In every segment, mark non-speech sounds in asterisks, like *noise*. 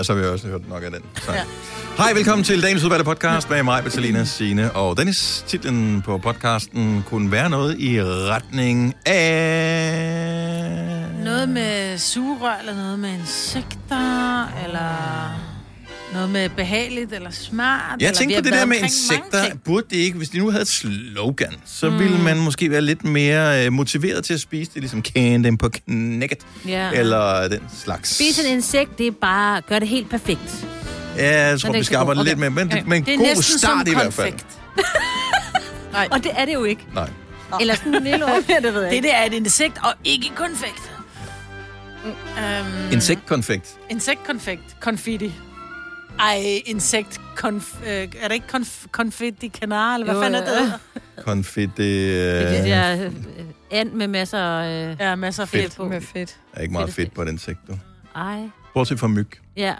Ja, så har vi også hørt nok af den. Så. Ja. Hej, velkommen til dagens udvalgte podcast med mig, Bettelina, Signe og Dennis. Titlen på podcasten kunne være noget i retning af... Noget med sugerør, eller noget med insekter, eller noget med behageligt, eller smart. Jeg eller tænkte på det der med insekter. Burde det ikke, hvis de nu havde et slogan, så mm. ville man måske være lidt mere øh, motiveret til at spise det, ligesom can dem på knækket, Ja. eller den slags. Spise en insekt, det er bare gør det helt perfekt. Ja, jeg tror, det vi skal arbejde god. lidt med, men, Okay. men det er god start som i hvert fald. konfekt. *laughs* Og det er det jo ikke. Nej. Eller sådan en lille *laughs* ord. det ved jeg Det der er et insekt, og ikke konfekt. Um, Insektkonfekt. Insektkonfekt. Konfetti. Ej, insekt konf... Øh, er det ikke konf... konfetti canar, eller hvad Jo, fanden er ja. det? Konfetti Det er øh, det der øh, and med masser af... Øh, Ja, masser af Fedt. fedt på. Med fedt. er ikke meget fedt fedt på et insekt, du. ej, Bortset fra myg. ja.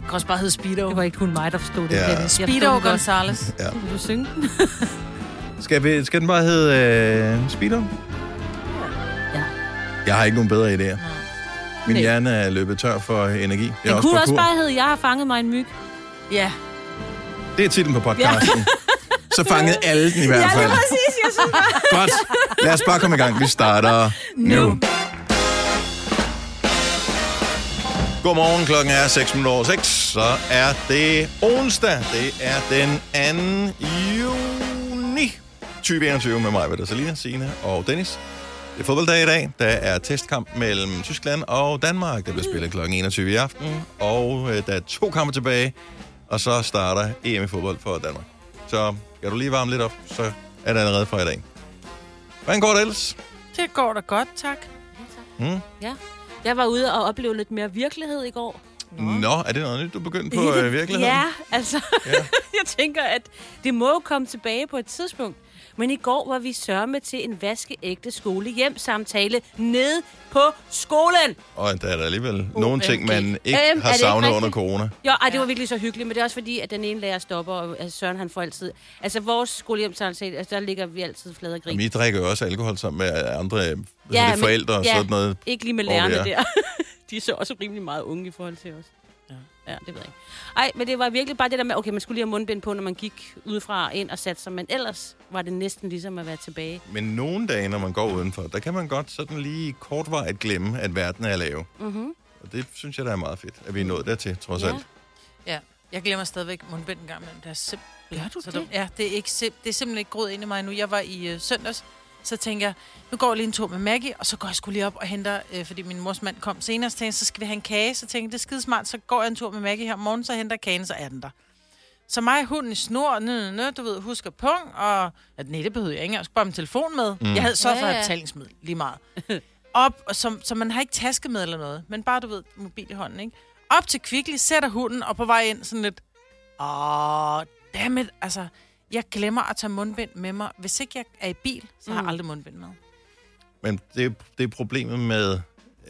Det kan også bare hedde Speedo. Det var ikke kun mig, der forstod det. Ja. Speedo den. Gonzales. Ja. Vil du synge den? *laughs* Skal, vi, skal den bare hedde øh, Speedo? Ja. Jeg har ikke nogen bedre idéer. Min Nej. hjerne er løbet tør for energi. Jeg er Den også kunne også bare hedde, jeg har fanget mig en myg. Ja. Det er titlen på podcasten. Så fangede alle den i hvert fald. præcis, jeg synes Godt. Lad os bare komme i gang. Vi starter nu. Godmorgen, klokken er 6 minutter over 6. Så er det onsdag. Det er den 2. juni 2021 med mig, Peter Salina, Signe og Dennis. Det er fodbolddag i dag. Der er testkamp mellem Tyskland og Danmark. Der bliver spillet kl. 21 i aften. Og øh, der er to kampe tilbage. Og så starter EM i fodbold for Danmark. Så kan du lige varme lidt op, så er det allerede fra i dag. Hvordan går det ellers? Det går da godt, tak. Hmm? Ja. Jeg var ude og opleve lidt mere virkelighed i går. Nå, er det noget nyt, du er begyndt på øh, virkeligheden? Ja, altså, Ja. *laughs* jeg tænker, at det må jo komme tilbage på et tidspunkt. Men i går var vi sørme til en vaskeægte skole-hjem-samtale nede på skolen. Og der er der alligevel nogle ting, man ikke Øhm, har det ikke savnet under corona. Jo, ej, det var virkelig så hyggeligt, men det er også fordi, at den ene lærer stopper, og altså, Søren han får altid... Altså, vores skolehjemsamtale, altså, der ligger vi altid flade og grin. Og I drikker jo også alkohol sammen med andre ja, Ja, men- forældre og ja. sådan noget. Ikke lige med lærerne vi er. der. *laughs* De er så også rimelig meget unge i forhold til os. Ja. det ved jeg ikke. Ej, men det var virkelig bare det der med, okay, man skulle lige have mundbind på, når man gik udefra og ind og satte sig, men ellers var det næsten ligesom at være tilbage. Men nogle dage, når man går udenfor, der kan man godt sådan lige kortvarigt glemme, at verden er lav. Mm-hmm. Og det synes jeg, der er meget fedt, at vi er nået dertil, trods Ja. alt. Ja. Jeg glemmer stadigvæk mundbind en gang imellem. Det er simpelthen Gør du så det? dumt. Ja, det er, ikke det er simpelthen ikke groet ind i mig nu. Jeg var i øh, søndags, så tænker jeg, nu går jeg lige en tur med Maggie, og så går jeg skulle lige op og henter, øh, fordi min mors mand kom senere, så tænkte jeg, så skal vi have en kage. Så tænkte jeg, det er skide smart, så går jeg en tur med Maggie her om morgenen, så henter kagen, så er den der. Så mig og hunden i snor, nø, nø, nø, du ved, husker pung, og at nej, det behøvede jeg ikke, jeg skulle bare have min telefon med. Mm. Jeg havde så for Ja, ja. betalingsmiddel, lige meget. *laughs* Op, og så, så man har ikke taske med eller noget, men bare, du ved, mobil i hånden, ikke? Op til Kvickly, sætter hunden, og på vej ind sådan lidt, åh, dammit, altså, jeg glemmer at tage mundbind med mig. Hvis ikke jeg er i bil, så har jeg Mm. aldrig mundbind med. Men det, er- det er problemet med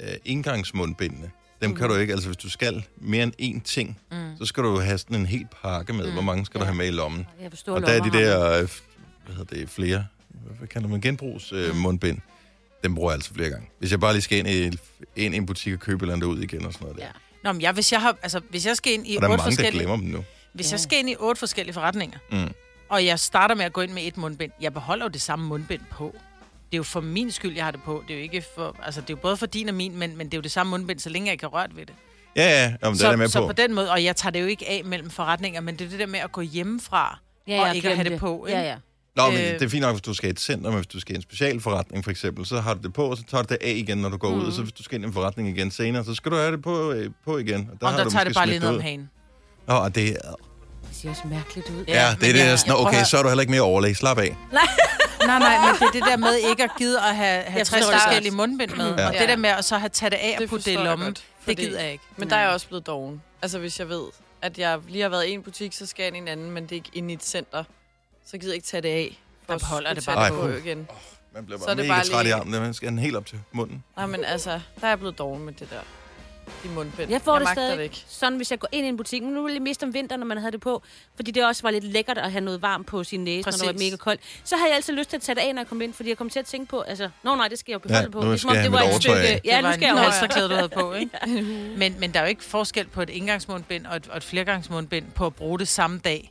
øh, indgangsmundbindene. Dem Mhm. kan du ikke, altså hvis du skal mere end én ting, mm. så skal du have sådan en hel pakke med. Mm. Hvor mange skal du Ja. have med i lommen? Jeg forstår Og der er de der, øh, hvad hedder det, flere, hvad kalder man, genbrugs øh, mundbind. Dem bruger jeg altså flere gange. Hvis jeg bare lige skal ind i, ind i en butik og købe et eller andet ud igen og sådan noget der. Ja. Nå, men jeg, hvis, jeg har, altså, hvis jeg skal ind i Og der er otte mange, der forskellige... glemmer dem nu. Hvis Ja. jeg skal ind i otte forskellige forretninger, Mm. Og jeg starter med at gå ind med et mundbind, jeg beholder jo det samme mundbind på. Det er jo for min skyld, jeg har det på. Det er jo ikke for, altså det er jo både for din og min, men, men det er jo det samme mundbind, så længe jeg ikke har rørt ved det. Ja, ja, jamen, det er så, med så på. på den måde, og jeg tager det jo ikke af mellem forretninger, men det er det der med at gå hjemmefra, ja, og ikke at have glemte det på, ikke? Ja, ja. Nå, men øh, det er fint nok, hvis du skal i et center, men hvis du skal i en specialforretning for eksempel, så har du det på, og så tager du det af igen, når du går mm. ud. Og så hvis du skal ind i en forretning igen senere, så skal du have det på, øh, på igen. Og der, Og har der du tager det bare lige ned om hagen. Nå, og det, er- Det ser også mærkeligt ud. ja, det er det, jeg- sådan, okay, så er du heller ikke mere overlæg. Slap af. *laughs* Nej, nej, men det er det der med ikke at gide at have, have Jeg 60 forstår det forskellige mundbind med. Ja. Og det der med at så have taget det af og Det putte det i lommen, godt, det gider jeg ikke. Men der er jeg også blevet doven. Altså, hvis jeg ved, at jeg lige har været i en butik, så skal jeg ind i en anden, men det er ikke inde i et center. Så gider jeg ikke tage det af. Der skulle det bare på igen. Man bliver Så bare er det mega bare træt i lige- armen. Man skal den helt op til munden. Nej, men altså, der er jeg blevet doven med det der. I mundbind. Jeg får jeg det stadig det ikke. sådan, hvis jeg går ind i en butik. Men nu er det mest om vinteren, når man havde det på. Fordi det også var lidt lækkert at have noget varmt på sin næse, Præcis. når det var mega koldt. Så havde jeg altid lyst til at tage det af, når jeg kom ind. Fordi jeg kom til at tænke på, altså, nå nej, det skal jeg jo beholde Ja, på. nu Det som skal om, jeg det have var et stykke... Ja, nu skal jeg jo have halsterklæde, du havde på, *laughs* ikke? men, men der er jo ikke forskel på et indgangsmundbind og et, og et flergangsmundbind på at bruge det samme dag.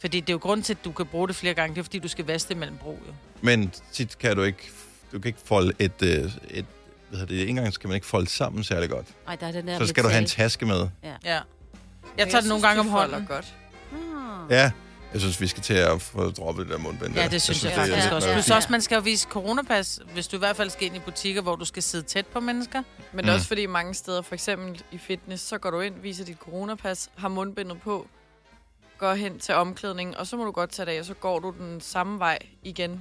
Fordi det er jo grund til, at du kan bruge det flere gange. Det er fordi, du skal vaske det mellem brug, jo. Men tit kan du ikke, du kan ikke folde et, øh, et hvad hedder det, engang skal man ikke folde sammen særlig godt. Ej, der er den der Så skal du have en taske med. Ja. Men Jeg tager det nogle gange om hånden. Godt. Ah. Ja, jeg synes, vi skal til at få droppet det der mundbind. Ja, det synes jeg, er faktisk også. Plus også, man skal jo vise coronapas, hvis du i hvert fald skal ind i butikker, hvor du skal sidde tæt på mennesker. Men Mm. også fordi mange steder, for eksempel i fitness, så går du ind, viser dit coronapas, har mundbindet på, går hen til omklædningen, og så må du godt tage det af, og så går du den samme vej igen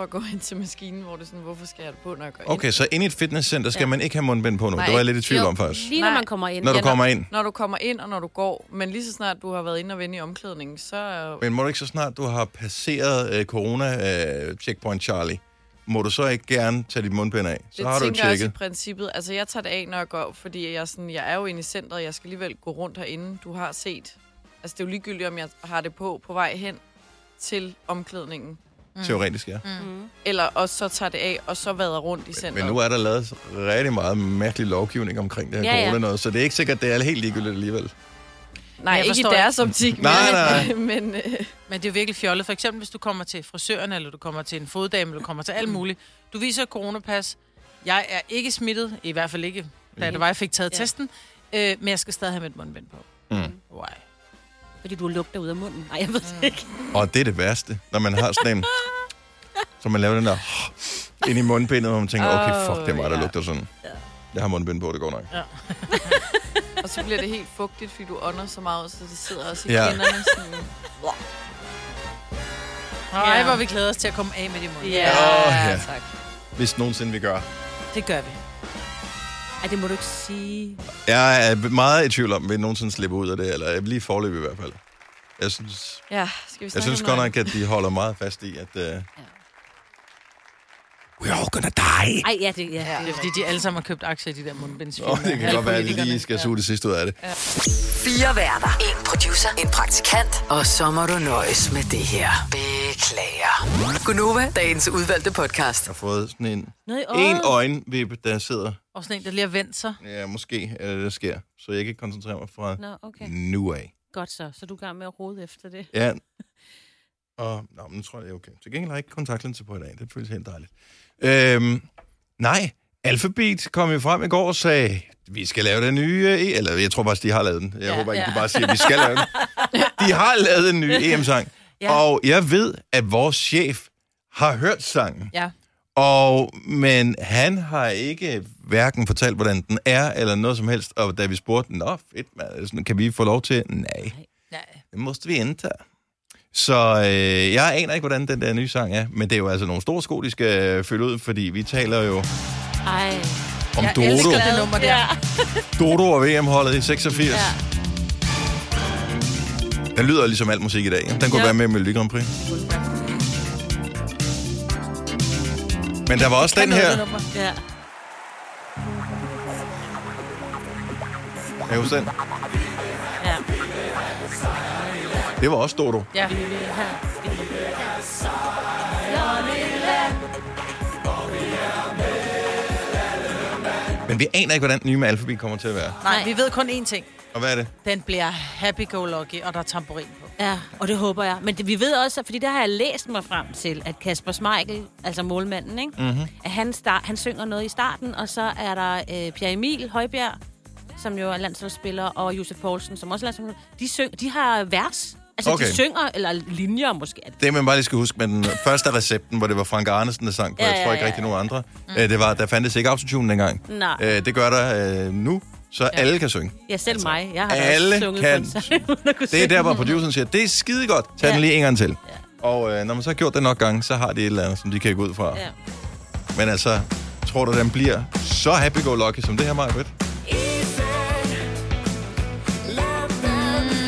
for at gå *laughs* hen til maskinen, hvor det er sådan, hvorfor skal jeg det på, når jeg går ind? Okay, så ind i et fitnesscenter skal Ja. man ikke have mundbind på nu. Nej, det var jeg lidt i tvivl jo. om først. Lige når Nej. man kommer ind. Når du Ja, kommer ind. Når du kommer ind, og når du går, men lige så snart du har været inde og vende i omklædningen, så er Men må du ikke så snart, du har passeret øh, corona-checkpoint Charlie, må du så ikke gerne tage dit mundbind af? Så det har du tænker jeg også i tjekket. princippet. Altså, jeg tager det af, når jeg går, fordi jeg, er sådan, jeg er jo inde i centret, jeg skal alligevel gå rundt herinde. Du har set. Altså, det er jo ligegyldigt, om jeg har det på på vej hen til omklædningen. Teoretisk, ja. Mm. Eller også så tager det af, og så vader rundt i centret. Men nu er der lavet rigtig meget mærkelig lovgivning omkring det her Ja, ja. corona noget, så det er ikke sikkert, det er helt ligegyldigt alligevel. Nej, Jeg ikke i forstår deres optik. Nej, men, *laughs* men øh, Men det er jo virkelig fjollet. For eksempel, hvis du kommer til frisøren, eller du kommer til en foddame, eller du kommer til alt muligt. Du viser coronapas. Jeg er ikke smittet, i hvert fald ikke, da det var, jeg fik taget Ja. testen. Øh, men jeg skal stadig have mit mundbind på. Mm. Why? Fordi du lugter ud af munden. Nej, jeg ved det ikke. Og det er det værste, når man har sådan en... Så man laver den der ind i mundbindet, og man tænker, okay, fuck, det er mig, der ja. lugter sådan. Jeg har mundbind på, det går nok. og så bliver det helt fugtigt, fordi du ånder så meget, så det sidder også i Ja. ja. kinderne. Sådan. Nej, Ja. hvor vi glæder os til at komme af med de mundbind. Ja, Åh, ja. tak. Hvis nogensinde vi gør. Det gør vi. Ej, det må du ikke sige. Jeg er meget i tvivl om, om vi nogensinde slipper ud af det, eller lige forløb i hvert fald. Jeg synes, Ja, skal vi jeg synes godt nok, at de holder meget fast i, at... Uh, We're all gonna die. Ej, ja, det, ja. Det er fordi, de alle sammen har købt aktier i de der mundbindsfirmaer. Åh, det kan Alle godt være, at jeg lige skal suge det sidste ud af det. Fire værter. En producer. En praktikant. Og så må du nøjes med det her. Beklager. Gunova, dagens udvalgte podcast. Jeg har fået sådan en, Noget i øjet. en øjenvippe, der sidder... Og sådan en, der lige har vendt sig. Ja, måske er det, der sker. Så jeg kan koncentrere mig fra Nå, okay. nu af. Godt så. Så du er i gang med at rode efter det. Ja. *laughs* Og nå, men nu tror jeg, det er okay. Til gengæld har jeg ikke kontaktlinse på i dag. Det føles helt dejligt. Øhm, nej, Alphabet kom jo frem i går og sagde, vi skal lave den nye... E- Eller jeg tror faktisk, de har lavet den. Jeg ja, håber ikke, ja. de bare siger, at vi skal lave den. *laughs* De har lavet en ny EM-sang. Ja. Og jeg ved, at vores chef har hørt sangen. Ja. Og, men han har ikke hverken fortalt, hvordan den er, eller noget som helst. Og da vi spurgte, nå fedt, man, kan vi få lov til? Nej, Nej. det måste vi indtage. Så øh, jeg aner ikke, hvordan den der nye sang er, men det er jo altså nogle store sko, de skal øh, fylde ud, fordi vi taler jo Ej. om Jeg Dodo, elsker det nummer der. Dodo og VM-holdet i 86. Ja. Den lyder ligesom al musik i dag. Den kunne Ja. være med i Melodi Grand Prix. Men der var også den her. ja. Kan huske den? Ja. Det var også Dodo. Ja. Men vi aner ikke, hvordan den nye med Alphabet kommer til at være. Nej, vi ved kun én ting. Og hvad er det? Den bliver happy-go-lucky, og der er tamburin på. Ja, og det håber jeg. Men det, vi ved også, fordi der har jeg læst mig frem til, at Kasper Smeichel, altså målmanden, ikke? Mm-hmm. at han, start, han synger noget i starten, og så er der øh, Pierre Emil Højbjerg, som jo er landsholdsspiller, og Josef Poulsen, som også er landsholdsspiller. De, syng, de har vers. Altså, okay. De synger, eller linjer måske. er det. Det, man bare lige skal huske med den første recepten, hvor det var Frank Arnesen, der sang på, Ja, jeg tror ikke ja, rigtig ja. nogen andre, mm. det var, der fandtes ikke autotune dengang. Nej. Øh, det gør der øh, nu, så ja. alle kan synge. Ja, selv altså, mig. Jeg har alle sunget kan kunne Det er synge. der, hvor produceren siger, det er skide godt, tag Ja. den lige en gang til. Ja. Og øh, når man så har gjort det nok gange, så har de et eller andet, som de kan gå ud fra. Ja. Men altså, tror du, den bliver så happy-go-lucky som det her, Maja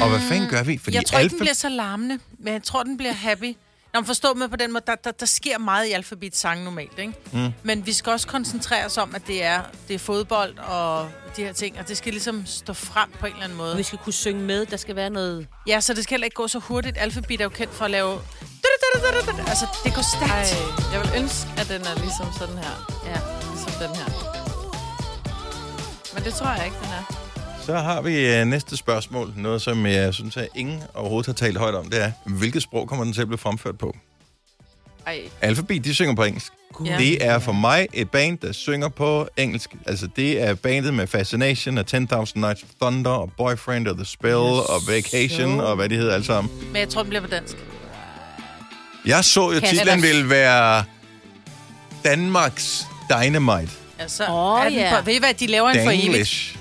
Og hvad fanden gør vi? Fordi Jeg tror ikke, den bliver så larmende, men jeg tror, den bliver happy. Nå, men forstå mig på den måde, der, der, der sker meget i alfabet sang normalt, ikke? Mm. Men vi skal også koncentrere os om, at det er, det er fodbold og de her ting, og det skal ligesom stå frem på en eller anden Og måde. vi skal kunne synge med. Der skal være noget... Ja, så det skal heller ikke gå så hurtigt. Alfabet er jo kendt for at lave... Altså, det går Ej, stærkt. jeg vil ønske, at den er ligesom sådan her. Ja. Ligesom den her. Men det tror jeg ikke, den er. Så har vi øh, næste spørgsmål. Noget, som jeg synes, at ingen overhovedet har talt højt om. Det er, hvilket sprog kommer den til at blive fremført på? Ej, Alphabet, de synger på engelsk. Ja. Det er for mig et band, der synger på engelsk. Altså, det er bandet med Fascination og 10.000 Nights of Thunder og Boyfriend og The Spell og Vacation og hvad de hedder alle sammen. Men jeg tror, den bliver på dansk. Jeg så jo, Kan- titlen Ellers- ville være Danmarks Dynamite. Altså, Åh, er den ja. på, ved I hvad, de laver en for evigt. Danglish.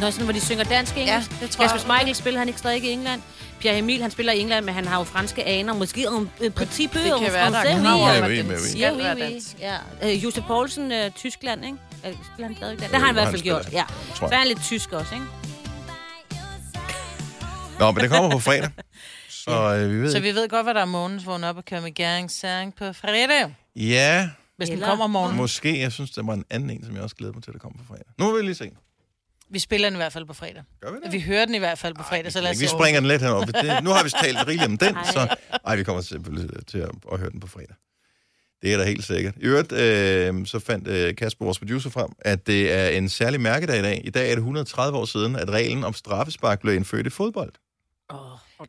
Nå, sådan, hvor de synger dansk engelsk. Ja, det tror jeg. Kasper Michael spiller han ikke stadig i England. Pierre Emil, han spiller i England, men han har jo franske aner. Måske om øh, petit peu det kan være, der er oui, være dansk. Ja. Øh, Josef Poulsen, øh, Tyskland, ikke? Øh, Spiller han stadig der? Der har han i hvert fald gjort, ja. Så er han lidt tysk også, ikke? Nå, men det kommer på fredag. *laughs* Så øh, vi ved Så ikke. vi ved godt, hvad der er månens vågen op og køre med Gæring Sang på fredag. Ja, Hvis den kommer om morgenen. måske. Jeg synes, det var en anden en, som jeg også glæder mig til, at komme på fredag. Nu vil vi lige se. Vi spiller den i hvert fald på fredag. Gør vi det? Vi hører den i hvert fald på fredag, så lad os vi springer den lidt henover. Det, nu har vi talt rigeligt om den, Ej. så ej, vi kommer selvfølgelig til at, at høre den på fredag. Det er da helt sikkert. I øvrigt, øh, så fandt øh, Kasper, vores producer, frem, at det er en særlig mærkedag i dag. I dag er det 130 år siden, at reglen om straffespark blev indført i fodbold.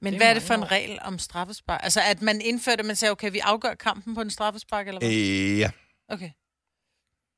Men hvad er det for en regel om straffespark? Altså, at man indførte, man sagde, okay, vi afgør kampen på en straffespark, eller hvad? Øh, ja. Okay.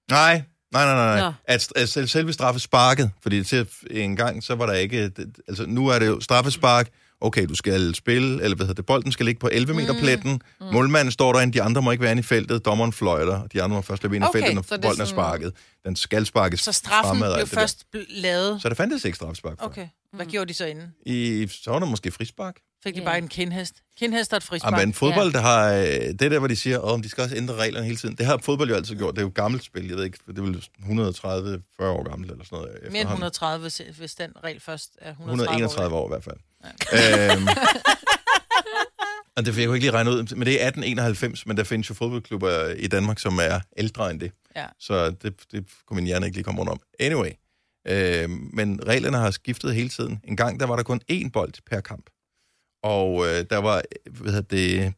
Nej, nej, nej, nej. Nå. At, at selv- selve straffesparket, fordi til en gang, så var der ikke... Altså, nu er det jo straffespark. Okay, du skal spille, eller hvad hedder det, bolden skal ligge på 11 meter pletten. Mm. Målmanden står derinde, de andre må ikke være inde i feltet. Dommeren fløjter, de andre må først løbe ind i Okay, feltet, når er bolden er sådan- sparket. Den skal sparkes Så straffen fremad og blev først lavet. Så der fandtes ikke straffespark. Okay. Hvad gjorde de så inden? I, så var der måske frispark. Fik de Ja. bare en kindhest? Kindhest og et Ja, frispark. men fodbold, der har... øh, Det der, hvor de siger, at de skal også ændre reglerne hele tiden. Det har fodbold jo altid gjort. Det er jo gammelt spil. Jeg ved ikke, det er vel 130-40 år gammelt eller sådan noget. Mere end efterhånden. 130, hvis, hvis den regel først er 130 131 år i hvert fald. Ja. Øhm, *laughs* og det fik jeg jo ikke lige regne ud, men det er 1891, men der findes jo fodboldklubber i Danmark, som er ældre end det. Ja. Så det, det kunne min hjerne ikke lige komme rundt om. Anyway, øhm, men reglerne har skiftet hele tiden. En gang, der var der kun én bold per kamp. Og øh, der var, hvad hedder det,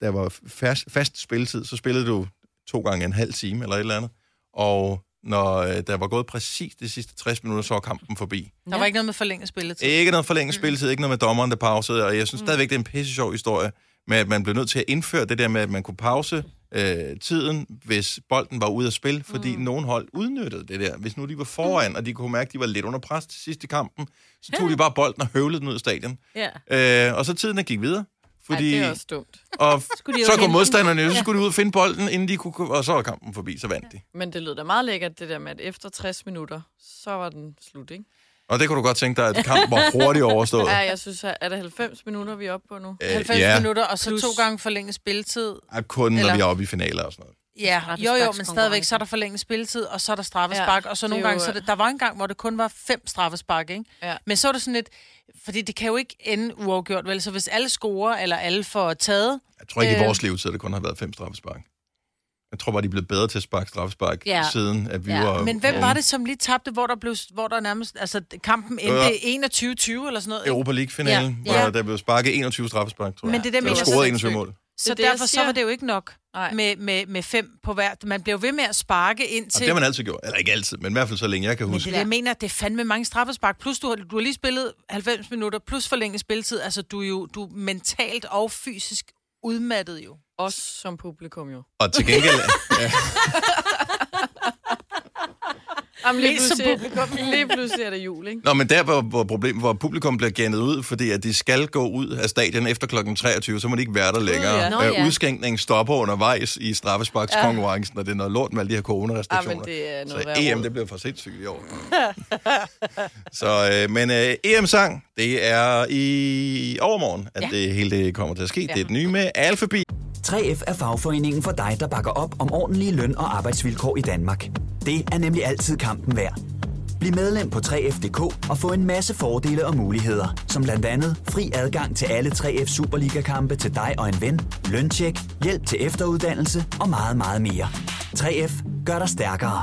der var fast, fast spilletid, så spillede du to gange en halv time eller et eller andet. Og når øh, der var gået præcis de sidste 60 minutter, så var kampen forbi. Der var ikke noget med forlænget spilletid. Ikke noget forlænget spilletid, ikke noget med dommeren, der pausede, og jeg synes stadigvæk, det er en pisse sjov historie, med at man blev nødt til at indføre det der med, at man kunne pause øh, tiden, hvis bolden var ude af spil, fordi mm. nogen hold udnyttede det der. Hvis nu de var foran, og de kunne mærke, at de var lidt under pres til sidst i kampen, så tog de bare bolden og høvlede den ud af stadion. Ja. Øh, og så tiden gik videre. Ej, Fordi, det er også dumt. og *laughs* de så den. modstanderne, jo, så skulle de ud og finde bolden, inden de kunne, og så var kampen forbi, så vandt de. Men det lød da meget lækkert, det der med, at efter 60 minutter, så var den slut, ikke? Og det kunne du godt tænke dig, at kampen var hurtigt overstået. *laughs* Ja, jeg synes, at er det 90 minutter, vi er oppe på nu? Øh, 90 ja, minutter, og så Plus- to gange forlænget spilletid. Ja, kun når Eller- vi er oppe i finaler og sådan noget. Ja, jo jo, men stadigvæk, så er der forlænget spilletid, og så er der straffespark, Ja, og så nogle er gange, jo- så det, der var en gang, hvor det kun var fem straffespark, ikke? Ja. Men så er det sådan lidt, fordi det kan jo ikke ende uafgjort, vel? Så hvis alle scorer, eller alle får taget, Jeg tror ikke, øh... i vores levetid, det kun har været fem straffespark. Jeg tror bare, de er blevet bedre til at sparke straffespark, Ja. ja. siden at vi Ja. var... men hvem var det, som lige tabte, hvor der, blev, hvor der nærmest, altså kampen endte 21-20 eller sådan noget? Europa League-finalen, Ja. ja. Ja. hvor der blev sparket 21 straffespark, tror jeg. Men det er det, jeg scoret så 21 sindssygt. mål. Så Det er derfor så var det jo ikke nok Nej. med, med, med fem på hver. Man bliver jo ved med at sparke ind Og til... det har man altid gjort. Eller ikke altid, men i hvert fald så længe jeg kan Men huske. det er det, jeg mener, at det er fandme mange straffespark. Plus du har, du har lige spillet 90 minutter, plus forlænget spilletid. Altså, du er jo du er mentalt og fysisk udmattet jo. Også som publikum jo. Og til gengæld... *laughs* ja, Jamen, lige, pludselig, lige pludselig er det jul, ikke? Nå, men der hvor, hvor problemet, hvor publikum bliver gennet ud, fordi at de skal gå ud af stadion efter klokken 23, så må de ikke være der længere. ja. Nå, Øh, ja. Udskænkningen stopper undervejs i straffesparkskonkurrencen, og det er noget lort med alle de her Ja, coronarestriktioner. men det er Så noget værre EM, råd. det bliver for sindssygt i år. *laughs* så, øh, men øh, EM-sang, det er i overmorgen, at Ja. ja. det hele det kommer til at ske. Ja. Det er det nye med Alphabet. 3F er fagforeningen for dig, der bakker op om ordentlige løn- og arbejdsvilkår i Danmark. Det er nemlig altid kampen værd. Bliv medlem på 3F.dk og få en masse fordele og muligheder, som blandt andet fri adgang til alle 3F Superliga-kampe til dig og en ven, løntjek, hjælp til efteruddannelse og meget, meget mere. 3F gør dig stærkere.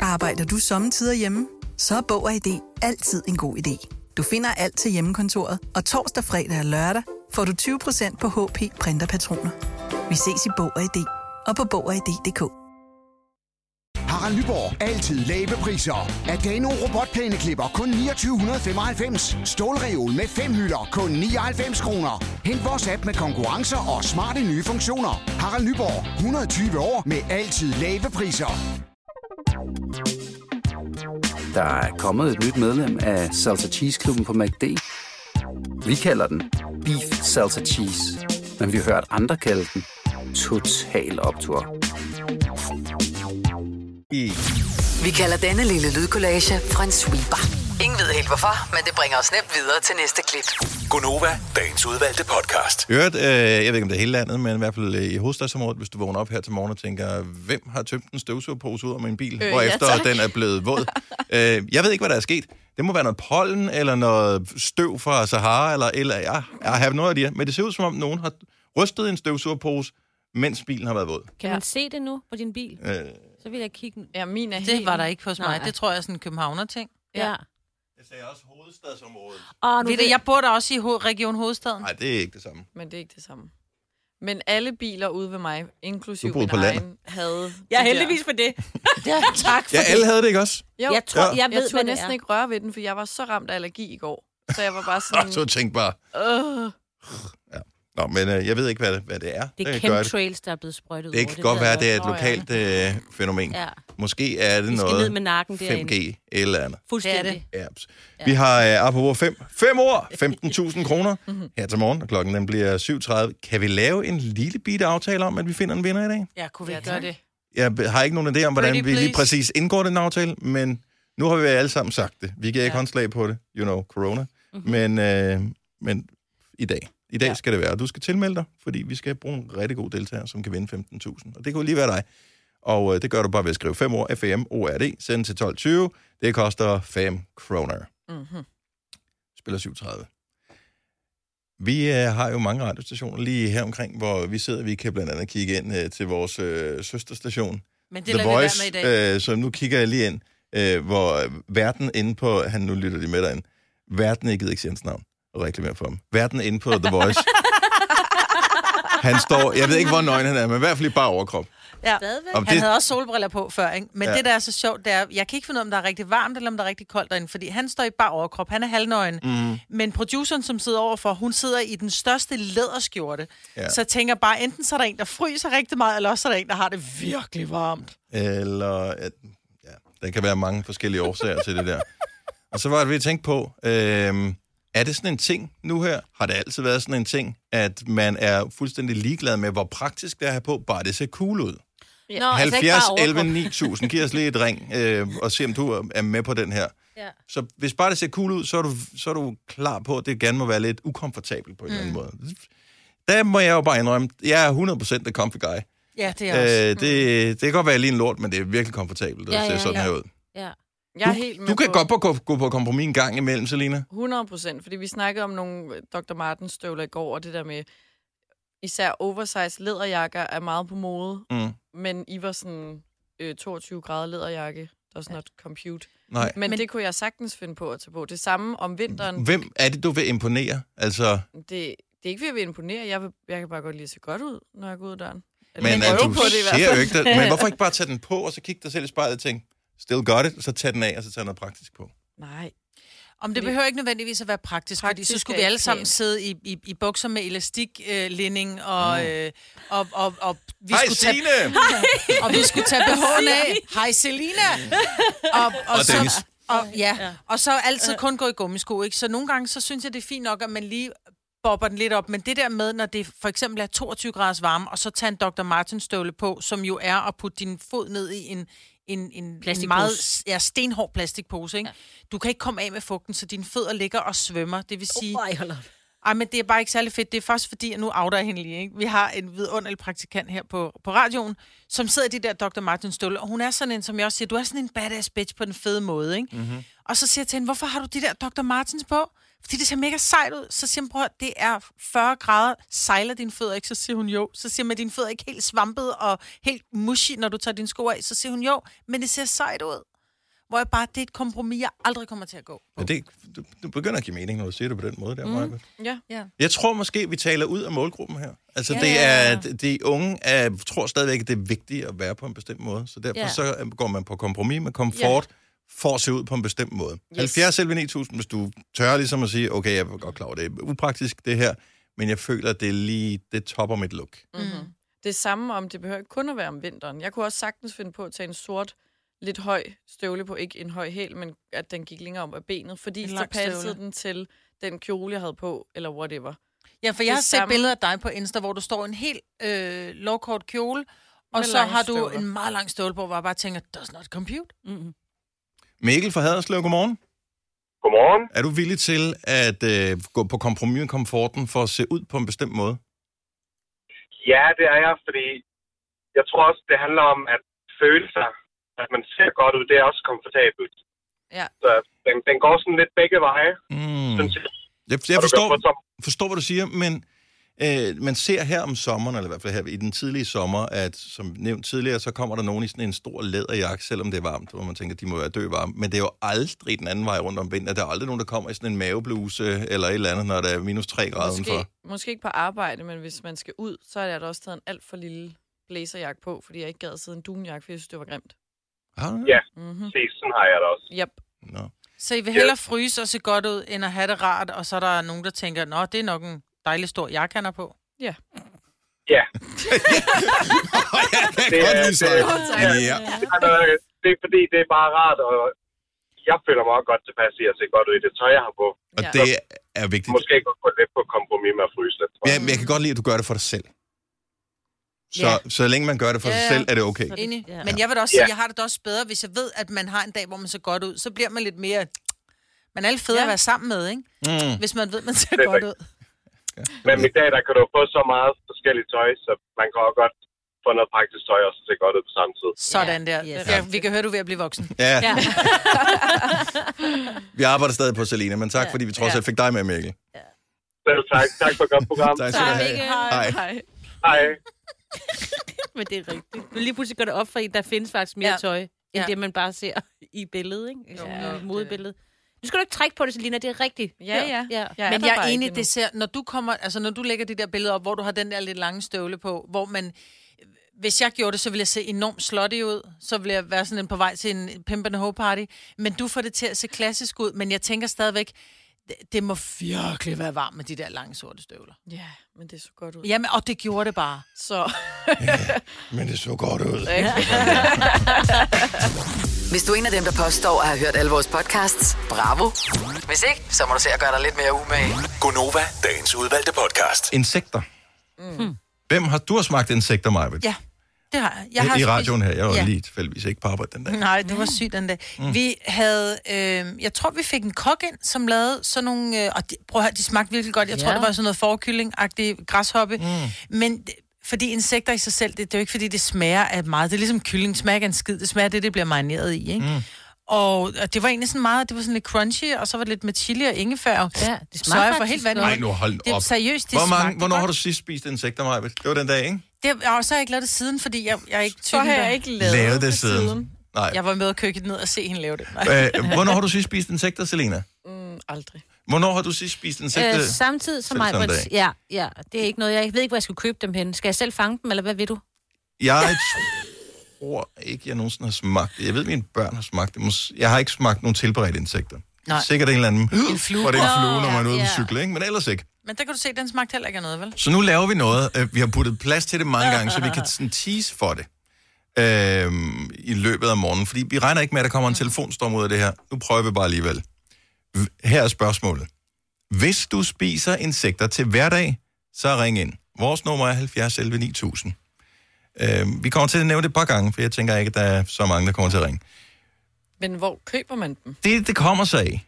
Arbejder du sommetider hjemme? Så er Bog og ID altid en god idé. Du finder alt til hjemmekontoret, og torsdag, fredag og lørdag får du 20% på HP Printerpatroner. Vi ses i Bog og ID og på Bog og ID.dk. Harald Nyborg. Altid lave priser. Adano robotplæneklipper kun 2995. Stålreol med fem hylder kun 99 kroner. Hent vores app med konkurrencer og smarte nye funktioner. Harald Nyborg. 120 år med altid lave priser. Der er kommet et nyt medlem af Salsa Cheese Klubben på MACD. Vi kalder den Beef Salsa Cheese, men vi har hørt andre kalde den Total Optor. I Vi kalder denne lille lydkollage en sweeper. Ingen ved helt hvorfor, men det bringer os nemt videre til næste klip. Gonova, dagens udvalgte podcast. Øvrigt, øh, jeg ved ikke om det er hele landet, men i hvert fald øh, i hovedstadsområdet, hvis du vågner op her til morgen og tænker, hvem har tømt en støvsugerpose ud af min bil, Øh, øh, hvorefter ja, ja, tak. den er blevet våd. *laughs* øh, jeg ved ikke, hvad der er sket. Det må være noget pollen, eller noget støv fra Sahara, eller, eller ja, jeg har noget af det her. Men det ser ud som om, nogen har rystet en støvsugerpose, mens bilen har været våd. Kan Ja. man se det nu på din bil? Øh, Så vil jeg kigge. Ja, min er Det helt... var der ikke hos mig. Nej. Det tror jeg er sådan en københavner-ting. Ja. Ja. jeg sagde også hovedstadsområdet. Og nu Ved du, jeg bor der også i ho- Region Hovedstaden. Nej, det er ikke det samme. Men det er ikke det samme. Men alle biler ude ved mig, boede min på landet. egen, havde jeg er heldigvis for det. *laughs* Ja, tak for Ja, det. alle havde det ikke også? Jo, Jeg tror, Ja. jeg jeg ved, turde hvad det næsten er. ikke røre ved den, for jeg var så ramt af allergi i går. Så jeg var bare *laughs* sådan... Så tænk bare. Øh. Nå, men øh, jeg ved ikke, hvad det, hvad det er. Det er chemtrails, der er blevet sprøjtet Det ud kan over. godt være, det er et lokalt øh, fænomen. Ja. Måske er det Vi skal noget ned med nakken derinde. 5G eller andet. Fuldstændig. Det Ja. Vi har øh, apropos 5 fem år, 15.000 kroner *laughs* her til morgen, og klokken den bliver 7.30. Kan vi lave en lille bitte aftale om, at vi finder en vinder i dag? Ja, kunne vi Ja, gøre det? Jeg har ikke nogen idé om, hvordan Pretty vi lige please. præcis indgår den aftale, men nu har vi alle sammen sagt det. Vi giver ikke Ja. håndslag på det, you know, corona. Mhm. Men, øh, men i dag, i dag Ja. skal det være. Og du skal tilmelde dig, fordi vi skal bruge en rigtig god deltager, som kan vinde 15.000. Og det kunne lige være dig. Og øh, det gør du bare ved at skrive 5 år, FM, ORD, send til 1220. Det koster 5 kroner. Mm-hmm. Spiller 37. Vi øh, har jo mange radiostationer lige her omkring, hvor vi sidder. Vi kan blandt andet kigge ind øh, til vores øh, søsterstation, Men det The Voice, med i dag. øh, så nu kigger jeg lige ind, øh, hvor verden inde på, han nu lytter de med derinde, verden, gider ikke hans navn og reklamere for ham, verden inde på The Voice, han står, jeg ved ikke, hvor nøgen han er, men i hvert fald i bare overkrop. Ja. Stadigvæk. Han det, havde også solbriller på før, ikke? Men Ja. det, der er så sjovt, det er, jeg kan ikke finde ud af, om der er rigtig varmt, eller om der er rigtig koldt derinde, fordi han står i bare overkrop, han er halvnøgen. Mm. Men produceren, som sidder overfor, hun sidder i den største læderskjorte. Ja. Så jeg tænker bare, enten så er der en, der fryser rigtig meget, eller også er der en, der har det virkelig varmt. eller, at, ja, der kan være mange forskellige årsager til det der. Og så var det, vi tænkte på, øh, er det sådan en ting nu her? Har det altid været sådan en ting, at man er fuldstændig ligeglad med, hvor praktisk det er at have på, bare det ser cool ud? Nå, altså ikke 70, bare 11, overkrop. 9000. Giv os lige et ring, øh, og se om du er med på den her. Ja. Så hvis bare det ser cool ud, så er du, så er du klar på, at det gerne må være lidt ukomfortabelt på en mm. eller anden måde. Der må jeg jo bare indrømme, jeg er 100% the comfy guy. Ja, det er også. Øh, det, det kan godt være lige en lort, men det er virkelig komfortabelt at Ja, se ja, sådan ja. her ud. Ja. Jeg er helt med Du kan på godt på, gå, gå på kompromis en gang imellem, Selina. 100 procent, fordi vi snakkede om nogle Dr. Martens støvler i går, og det der med, især oversize læderjakker er meget på mode, Mm. men I var sådan øh, 22 grader læderjakke, does not compute. Nej. Men, men det kunne jeg sagtens finde på at tage på. Det samme om vinteren. Hvem er det, du vil imponere? Altså, Det, det er ikke, fordi jeg vil imponere. Jeg, vil, jeg kan bare godt lide at se godt ud, når jeg går ud af døren. Eller men altså, du på det i hvert fald. jo ikke det. Men hvorfor *laughs* ikke bare tage den på, og så kigge dig selv i spejlet og tænke, still got it, og så tage den af, og så tage noget praktisk på. Nej. Om det Fordi- behøver ikke nødvendigvis at være praktisk, praktisk fordi så skulle vi alle sammen pænt. sidde i, i, i bukser med elastiklinning, øh, og, Mm. øh, og, og, og, vi Hej, skulle tage, Signe! *laughs* og vi skulle tage BH'en af. Hej, Selina! *laughs* Og, og, Og Dennis. Så, og, ja, og så altid kun gå i gummisko, ikke? Så nogle gange, så synes jeg, det er fint nok, at man lige bobber den lidt op. Men det der med, når det for eksempel er 22 graders varme, og så tage en Dr. Martens støvle på, som jo er at putte din fod ned i en, en, en, en meget ja, stenhård plastikpose. Ikke? Ja. Du kan ikke komme af med fugten, så dine fødder ligger og svømmer. Det vil sige, Ej, hold. Ej, men det er bare ikke særlig fedt. Det er først fordi, at nu outer jeg hende lige, ikke? Vi har en vidunderlig praktikant her på, på radioen, som sidder i de der Dr. Martin støvler, og hun er sådan en, som jeg også siger, du er sådan en badass bitch på den fede måde, ikke? Mm-hmm. Og så siger jeg til hende, hvorfor har du de der Dr. Martens på? Fordi det ser mega sejt ud. Så siger hun, prøv det er 40 grader. Sejler dine fødder ikke? Så siger hun jo. Så siger man, dine fødder er ikke helt svampet og helt mushy, når du tager dine sko af. Så siger hun jo, men det ser sejt ud. Hvor jeg bare, det er et kompromis, jeg aldrig kommer til at gå. Ja, det, du, du begynder at give mening, når du siger det på den måde der, mm. Ja. Ja. Jeg tror måske, vi taler ud af målgruppen her. Altså, Ja. det er, de unge er, tror stadigvæk, at det er vigtigt at være på en bestemt måde. Så derfor Ja. så går man på kompromis med komfort, for at se ud på en bestemt måde. Yes. 70 selv 9000, hvis du tør ligesom at sige, okay, jeg er godt klar over, det er upraktisk det her, men jeg føler, at det er lige, det topper mit look. Mm-hmm. Det samme om, det behøver ikke kun at være om vinteren. Jeg kunne også sagtens finde på at tage en sort, lidt høj støvle på. Ikke en høj hæl, men at den gik længere om af benet. Fordi så passede støvle. den til den kjole, jeg havde på, eller whatever. Ja, for Det jeg har set samme- billeder af dig på Insta, hvor du står i en helt øh, lovkort kjole, og Med så har du støvler. en meget lang støvle på, hvor jeg bare tænker, does not compute. Mm-hmm. Mikkel fra Haderslev, godmorgen. Godmorgen. Er du villig til at øh, gå på kompromis med komforten for at se ud på en bestemt måde? Ja, det er jeg, fordi jeg tror også, det handler om at føle sig, at man ser godt ud, det er også komfortabelt. Ja. Så den, den går sådan lidt begge veje, Mm. synes jeg. Jeg, jeg forstår, forstår, hvad du siger, men øh, man ser her om sommeren, eller i hvert fald her i den tidlige sommer, at som nævnt tidligere, så kommer der nogen i sådan en stor læderjakke, selvom det er varmt, hvor man tænker, de må være dø varme. Men det er jo aldrig den anden vej rundt om vinteren. Der er aldrig nogen, der kommer i sådan en mavebluse eller et eller andet, når der er minus 3 grader udenfor. Måske, måske ikke på arbejde, men hvis man skal ud, så er der da også taget en alt for lille blæserjakke på, fordi jeg ikke gad at sidde en dunjakke, for jeg synes, det var grimt. Har du det? Ja, Mm-hmm. se, sådan har jeg det også. Yep. Nå. Så I vil hellere fryse og se godt ud, end at have det rart, og så er der nogen, der tænker, nå, det er nok en dejlig stor har på. Ja. *laughs* Ja, jeg kan Det godt er- lide så. det er- Ja. altså, det er fordi, det er bare rart, og jeg føler mig også godt tilpas i at se godt ud i det tøj, jeg har på. Og Ja. det er vigtigt. Måske godt gå lidt på kompromis med at fryse lidt. Ja, men jeg kan godt lide, at du gør det for dig selv. Så, Ja. så længe man gør det for Ja, sig selv, er det okay. Enig. Ja. Men jeg vil da også sige, jeg har det også bedre, hvis jeg ved, at man har en dag, hvor man ser godt ud. Så bliver man lidt mere... Man er lidt federe Ja. at være sammen med, ikke? Mm. Hvis man ved, man ser er godt ud. Men i dag, der kan du få så meget forskelligt tøj, så man kan også godt få noget praktisk tøj og så se godt ud på samme tid. Sådan der. Yes. Ja, vi kan høre, du er ved at blive voksen. Ja, Ja. *laughs* vi arbejder stadig på Selina, men tak, fordi vi trods Ja. alt fik dig med, Mikkel. Selv tak. Tak for et godt program. *laughs* Tak skal du have. Hej. Hej. Hej. *laughs* Men det er rigtigt. Men lige pludselig går det op for en, der findes faktisk mere Ja. ja. tøj, end Ja. ja. det, man bare ser i billedet, ikke? Jo, Ja, jo, det- modebilledet. Nu skal du ikke trække på det, Selina, det er rigtigt. Ja, ja. ja. Jeg Men jeg er enig, det ser, når du kommer, altså når du lægger de der billeder op, hvor du har den der lidt lange støvle på, hvor man, hvis jeg gjorde det, så ville jeg se enormt slutty ud, så ville jeg være sådan en på vej til en pimp and hoe party, men du får det til at se klassisk ud, men jeg tænker stadigvæk, det, det må virkelig være varmt med de der lange sorte støvler. Ja, men det så godt ud. Jamen, og det gjorde det bare. Så Men det så godt ud. *laughs* Hvis du er en af dem, der påstår at have hørt alle vores podcasts, bravo. Hvis ikke, så må du se at gøre dig lidt mere umage. Gonova, dagens udvalgte podcast. Insekter. Mm. Hvem har du har smagt insekter, Majbet? Ja, det har jeg. jeg har I spist- radioen her. Jeg var Ja. lige tilfældigvis ikke på arbejde den dag. Nej, det var sygt den dag. Mm. Vi havde, øh, jeg tror, vi fik en kok ind, som lavede sådan nogle, øh, og de, prøv at høre, de smagte virkelig godt. Jeg tror, Ja. det var sådan noget forkylling-agtig græshoppe. Mm. Men fordi insekter i sig selv, det, det er jo ikke, fordi det smager af meget. Det er ligesom kylling, smager ikke en skid. Det smager af det, det bliver marineret i, ikke? Mm. Og, og det var egentlig sådan meget, det var sådan lidt crunchy, og så var det lidt med chili og ingefær. Ja, det Så smager jeg for faktisk helt vanvittigt. Nej, nu hold Det er op. seriøst, det Hvor mange, smagte hvornår godt. har du sidst spist insekter, Majbet? Det var den dag, ikke? Det, og så har jeg ikke lavet det siden, fordi jeg, jeg er ikke så typen, har der- jeg ikke lavet, Lavet det siden. Nej. Jeg var med og køkket ned og se hende lave det. Nej. Øh, hvornår har du sidst spist insekter, Selena? Mm, aldrig. Hvornår har du sidst spist insekter? Øh, samtidig som mig. Ja, ja, det er ikke noget. Jeg ved ikke, hvor jeg skal købe dem hen. Skal jeg selv fange dem, eller hvad vil du? Jeg tror ikke, jeg nogensinde har smagt det. Jeg ved, at mine børn har smagt det. Jeg har ikke smagt nogen tilberedte insekter. Nej. Sikkert en eller anden... En flue. Hvor det er en flue, når Nå, man er ude ja. cykle, ikke? Men ellers ikke. Men der kan du se, den smagte heller ikke af noget, vel? Så nu laver vi noget. Øh, Vi har puttet plads til det mange gange, så vi kan sådan tease for det øh, i løbet af morgenen. Fordi vi regner ikke med, at der kommer en telefonstorm ud af det her. Nu prøver vi bare alligevel. Her er spørgsmålet. Hvis du spiser insekter til hverdag, så ring ind. Vores nummer er 70 11 9000. Øh, vi kommer til at nævne det et par gange, for jeg tænker ikke, at der er så mange, der kommer til at ringe. Men hvor køber man dem? Det, det kommer sig af,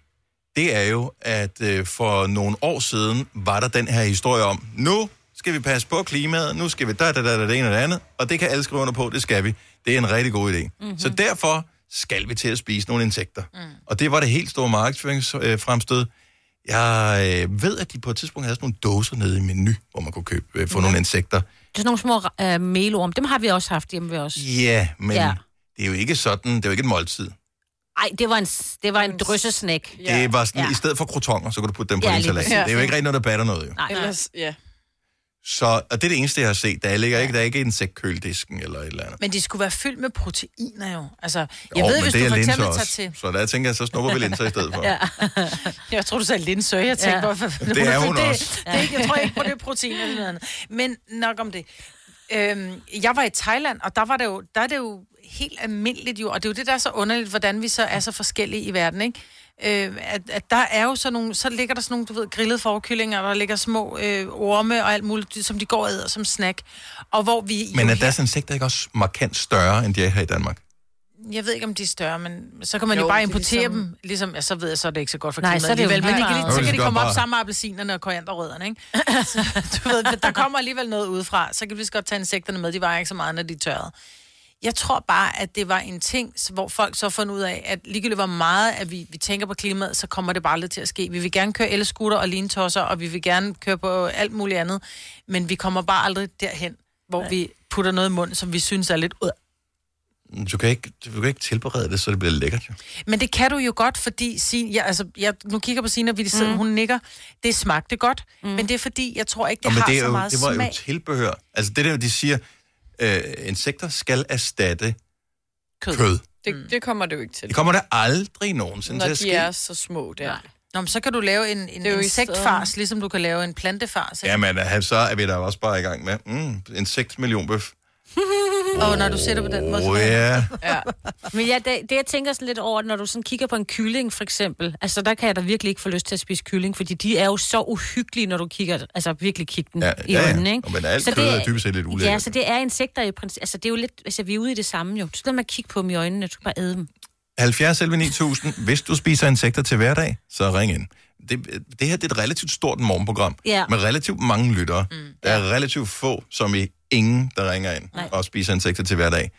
det er jo, at øh, for nogle år siden var der den her historie om, nu skal vi passe på klimaet, nu skal vi da, da, da, da, det ene og det andet, og det kan alle skrive under på, det skal vi. Det er en rigtig god idé. Mm-hmm. Så derfor skal vi til at spise nogle insekter. Mm. Og det var det helt store markedsføringsfremstød. Jeg øh, ved, at de på et tidspunkt havde sådan nogle dåser nede i menu, hvor man kunne købe, øh, få nogle insekter. Det er sådan nogle små øh, melorm. Dem har vi også haft hjemme ved os. Ja, men Ja. ja. det er jo ikke sådan, det er jo ikke et måltid. Ej, det var en, det var en drøssesnæk. Ja. Det var sådan, Ja. ja. i stedet for krotonger, så kunne du putte dem på Ja, ja, din salat. Det er jo ikke rigtig noget, der batter noget, jo. Nej. Ellers, ja. Så, og det er det eneste, jeg har set. Der ligger ikke, der er ikke en insektkøledisken eller et eller andet. Men de skulle være fyldt med proteiner jo. Altså, jeg Jo, ved, hvis det du er for linser eksempel også. tager til... Så der tænker jeg, så snupper vi linser i stedet for. *laughs* Ja. jeg tror, du sagde linsø. Jeg tænkte, Ja. ja. hvorfor... Det er hun det, også. Det, det, jeg tror ikke på, det er protein eller noget andet. Men nok om det. Øhm, jeg var i Thailand, og der, var det jo, der er det jo helt almindeligt jo, og det er jo det, der er så underligt, hvordan vi så er så forskellige i verden, ikke? Øh, at, at der er jo sådan nogle, så ligger der sådan nogle, du ved, grillede forkyllinger, der ligger små øh, orme og alt muligt, som de går og æder som snack. Og hvor vi Men er deres insekter ikke også markant større, end de er her i Danmark? Jeg ved ikke, om de er større, men så kan man jo, Jo, bare er importere ligesom- dem. Ligesom, ja, så ved jeg, så er det ikke så godt for Nej, klimaet så er det alligevel. Men de kan så kan de komme op sammen med appelsinerne og korianderrødderne, ikke? *laughs* så, du ved, der kommer alligevel noget udefra. Så kan vi lige så godt tage insekterne med. De vejer ikke så meget, når de er tørrede. Jeg tror bare, at det var en ting, hvor folk så fandt ud af, at ligegyldigt hvor meget at vi, vi tænker på klimaet, så kommer det bare aldrig til at ske. Vi vil gerne køre elskutter og lintosser, og vi vil gerne køre på alt muligt andet, men vi kommer bare aldrig derhen, hvor Nej. vi putter noget i munden, som vi synes er lidt ud. Du kan ikke, du kan ikke tilberede det, så det bliver lækkert. Jo. Men det kan du jo godt, fordi Signe, ja, altså, jeg nu kigger på og vi sidder, mm. hun nikker. Det smagte godt, mm. men det er fordi, jeg tror ikke, det Nå, har det, er så jo, meget det var smag. jo tilbehør. Altså det der, de siger, øh, insekter skal erstatte Kød. kød. Det, det kommer det jo ikke til. Det kommer der aldrig nogensinde Når til at de ske. er så små der. Nej. Nå, men så kan du lave en, en insektfars, ligesom du kan lave en plantefars. Ikke? Jamen, øh, så er vi da også bare i gang med mm, insektmillionbøf. *laughs* Og når du sætter på den måde, oh, så ja. Ja. Men ja, det, det, jeg tænker sådan lidt over, når du sådan kigger på en kylling, for eksempel, altså der kan jeg da virkelig ikke få lyst til at spise kylling, fordi de er jo så uhyggelige, når du kigger, altså virkelig kigger den Ja, i ja, ja. øjnene, ikke? Og men alt Så kød det er dybest set lidt Ja, ulækkert. så det er insekter i princippet, altså det er jo lidt, altså vi er ude i det samme jo. Så lad mig kigge på dem i øjnene, du skal bare æde dem. 70 11 9000. Hvis du spiser insekter til hverdag, så ring ind. Det, det her det er et relativt stort morgenprogram, Ja. med relativt mange lyttere. Mm. Der er relativt få, som i ingen, der ringer ind Nej. og spiser insekter til hverdag.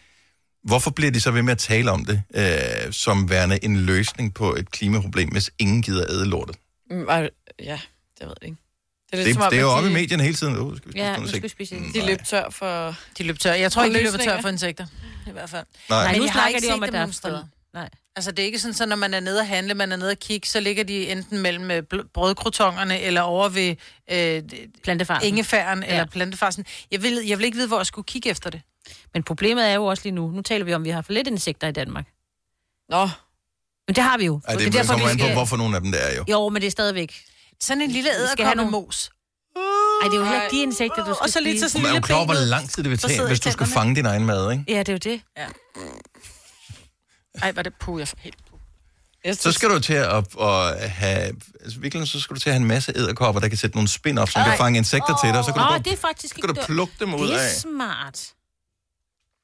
Hvorfor bliver de så ved med at tale om det, øh, som værende en løsning på et klimaproblem, hvis ingen gider æde lortet? Mm, og- Ja, det ved jeg ikke. Det er, Det, som om, det er jo oppe i medierne hele tiden. Uh, skal vi spise Ja, nu skal vi spise Mm, det. De løb tør for... De løb tør. Jeg tror ikke, de løber tør for insekter. I hvert fald. Nej. Nej, nu snakker ikke de om, at dem der er steder. Nej. Altså, det er ikke sådan, så når man er nede og handle, man er nede og kigge, så ligger de enten mellem øh, brødkrotongerne eller over ved øh, Plantefarsen. ingefæren ja. Ja. eller plantefarsen. Jeg vil, jeg vil ikke vide, hvor jeg skulle kigge efter det. Men problemet er jo også lige nu, nu taler vi om, at vi har for lidt insekter i Danmark. Nå, Men det har vi jo. Ej, det, er det derfor, kommer vi an på, hvorfor nogle af dem der er jo. Jo, men det er stadigvæk. Sådan en lille skal have æderkoppe nogle- mos. Ej, det er jo heller ikke de insekter, du skal Og så lige til sådan Man er jo lille klar hvor lang tid det vil tage, hvis du skal fange din egen mad, ikke? Ja, det er jo det. Ej, var det puh, jeg får helt puh. Så skal du til at, at have... Altså virkelig, så skal du til at have en masse æderkopper, der kan sætte nogle spin op, som kan fange insekter til dig, og så kan du, Åh, gå, det er faktisk så kan du plukke dem ud Det er af. smart.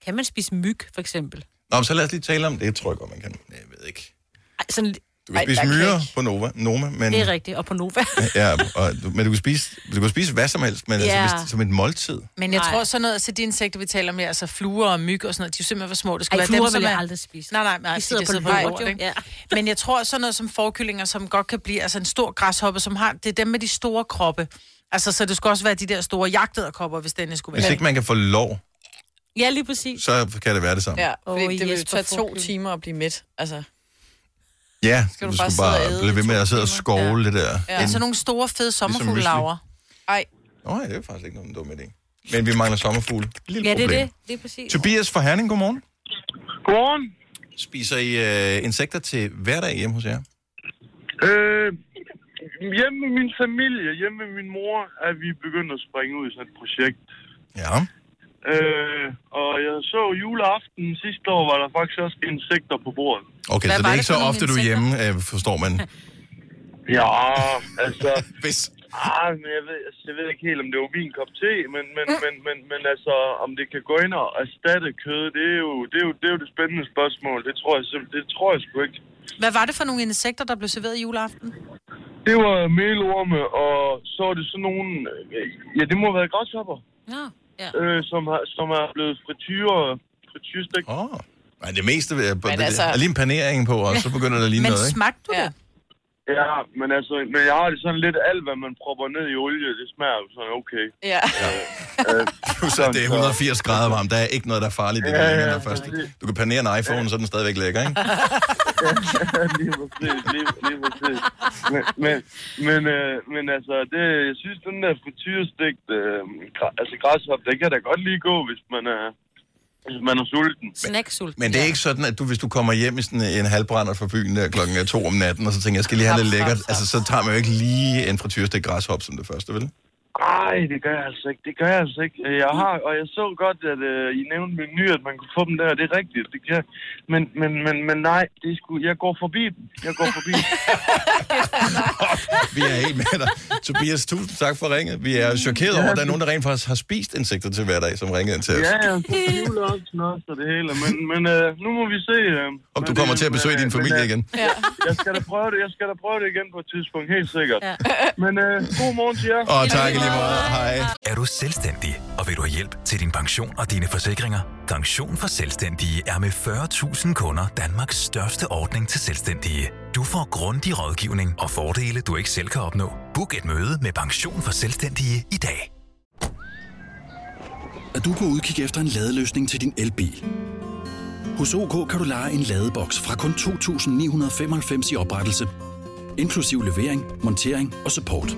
Kan man spise myg, for eksempel? Nå, men så lad os lige tale om det. Jeg tror jeg godt, man kan. Jeg ved ikke. Ej, sådan, Du kan Ej, spise myrer på Nova, Noma, men, det er rigtigt. Og på Nova. *laughs* ja, og, du- men du kan, spise, du kan spise hvad som helst, men Ja. altså, hvis, som et måltid. Men jeg Nej. tror sådan noget, så de insekter, vi taler om her, altså fluer og myg og sådan noget, de er simpelthen for små. Det skal Ej, være fluer dem, som vil jeg er... aldrig spise. Nej, nej, nej. De sidder de på sidder lort, lort, jo. Ja. Men jeg tror sådan noget som forkyllinger, som godt kan blive altså en stor græshoppe, som har, det er dem med de store kroppe. Altså, så det skulle også være de der store jagtederkopper, hvis den skulle Hvis være. ikke man kan få lov, Ja, lige præcis. så kan det være det samme. ja, fordi Åh, det vil jo Jesper tage to timer at blive mæt. Altså, Ja, Skal du du bare og bare blive ved med at sidde og skovle det der. Ja. ind. Så nogle store, fede sommerfuglelaver. ej, Nå, ja, det er faktisk ikke nogen dum idé. Men vi mangler sommerfugle. Lille Ja, det er problem. det. Det er præcis. Tobias fra Herning, godmorgen. Godmorgen. Spiser I øh, insekter til hverdag hjemme hos jer? Øh, hjemme med min familie, hjemme med min mor, er vi begyndt at springe ud i sådan et projekt. Ja. Øh, og jeg så juleaften sidste år, var der faktisk også insekter på bordet. Okay, Hvad så det var er det ikke så ofte, du er hjemme, øh, forstår man. *laughs* Ja, altså... *laughs* Hvis. Ah, men jeg ved, altså, jeg ved ikke helt, om det var min kop te, men, men, men, men, men altså, om det kan gå ind og erstatte kød, det er jo det, er jo, det, er jo det spændende spørgsmål. Det tror jeg simpelthen, det tror jeg sgu ikke. Hvad var det for nogle insekter, der blev serveret juleaften? Det var melorme, og så var det sådan nogle... Ja, det må have været græshopper. Ja. Ja. Øh, som, har, som er blevet frityre, frityrestegt. Åh. Oh. Men det meste er, Men det, altså- er lige en panering på, og så begynder det at ligne Men noget, ikke? smagte du ja. det? Ja, men altså, men jeg har det sådan lidt alt, hvad man propper ned i olie, det smager jo sådan okay. Ja. Øh, Plus at det er 180 grader varmt. Der er ikke noget, der er farligt. Det Ja, ja, ja, ja, først. Du kan panere en iPhone, så er den stadigvæk lækker, ikke? *laughs* lige præcis, lige, lige præcis. Men, men, men, øh, men altså, det, jeg synes, den der frityrestegt, øh, altså græshop, det kan da godt lige gå, hvis man er, hvis man er sulten. Snacksulten. Men det er ikke sådan, at du, hvis du kommer hjem i sådan en halvbrænder fra byen der klokken er to om natten, og så tænker jeg, jeg skal lige have lidt lækkert. Altså, så tager man jo ikke lige en frityrstik græshop som det første, vel? Nej, det gør jeg altså ikke. Det gør jeg altså ikke. Jeg har, og jeg så godt, at øh, I nævnte menu, at man kunne få dem der. Det er rigtigt. Det kan, men, men, men, men nej, det er sgu, jeg går forbi dem. Jeg går forbi dem. *laughs* Vi er helt med dig. Tobias, tusind tak for ringet. Vi er chokeret over, at der er nogen, der rent faktisk har spist insekter til hverdag, som ringede ind til os. Ja, ja, så juleaften også og det hele. Men, men øh, nu må vi se. Øh, Om du kommer til at besøge din familie igen. Ja. Jeg skal da prøve det. Jeg skal da prøve det igen på et tidspunkt, helt sikkert. Ja. Men øh, god morgen til jer. Og tak i lige måde. Hej. Er du selvstændig, og vil du have hjælp til din pension og dine forsikringer? Pension for Selvstændige er med 40.000 kunder Danmarks største ordning til selvstændige. Du får grundig rådgivning og fordele, du ikke selv kan opnå. Book et møde med Pension for Selvstændige i dag. Er du på udkig efter en ladeløsning til din elbil? Hos OK kan du lege en ladeboks fra kun 2.995 i oprettelse, inklusiv levering, montering og support.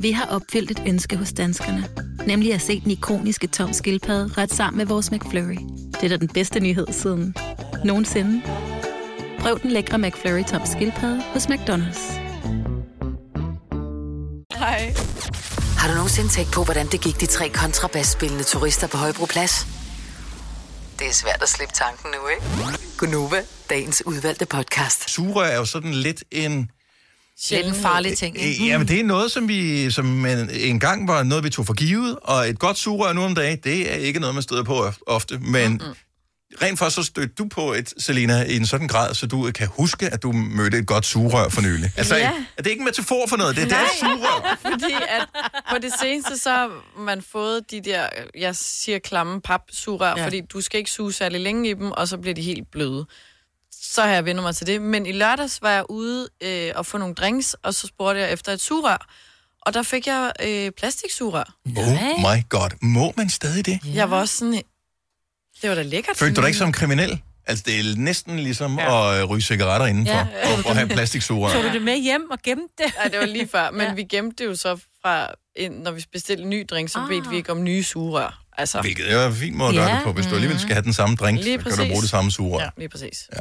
Vi har opfyldt et ønske hos danskerne. Nemlig at se den ikoniske tom skildpadde ret sammen med vores McFlurry. Det er da den bedste nyhed siden nogensinde. Prøv den lækre McFlurry tom skildpadde hos McDonald's. Hej. Har du nogensinde tænkt på, hvordan det gik de tre kontrabasspillende turister på Højbroplads? Det er svært at slippe tanken nu, ikke? Gunova, dagens udvalgte podcast. Sugerør er jo sådan lidt en... Lidt en farlig ting, ikke? Ja, men det er noget, som vi som en, en gang var noget, vi tog for givet, og et godt sugerør nu om dagen, det er ikke noget, man støder på of- ofte, men mm-hmm. rent faktisk så stødte du på et, Selina, i en sådan grad, så du kan huske, at du mødte et godt sugerør for nylig. Altså, Ja. er det ikke en metafor for noget? Det er Nej, deres sugerør. *laughs* fordi at på det seneste, så har man fået de der, jeg siger klamme papsugerør, Ja. ja. fordi du skal ikke suge særlig længe i dem, og så bliver de helt bløde. Så har jeg vendt mig til det. Men i lørdags var jeg ude øh, og få nogle drinks, og så spurgte jeg efter et sugerør. Og der fik jeg øh, plastiksugerør. Oh my god, må man stadig det? Ja. Jeg var også sådan, det var da lækkert. Følte du dig ikke som kriminel? Altså, det er næsten ligesom ja. at øh, ryge cigaretter indenfor, Ja. ja. og, og have plastiksugerør. Tog du det med hjem og gemte det? Nej, det var lige før. Men ja. vi gemte det jo så fra, ind, når vi bestilte en ny drink, så ah. bedte vi ikke om nye sugerør. Altså, Hvilket er en fin måde at gøre Ja. det på. Hvis du alligevel skal have den samme drink, Lige så kan du bruge det samme sugerør. Ja. lige præcis. Ja.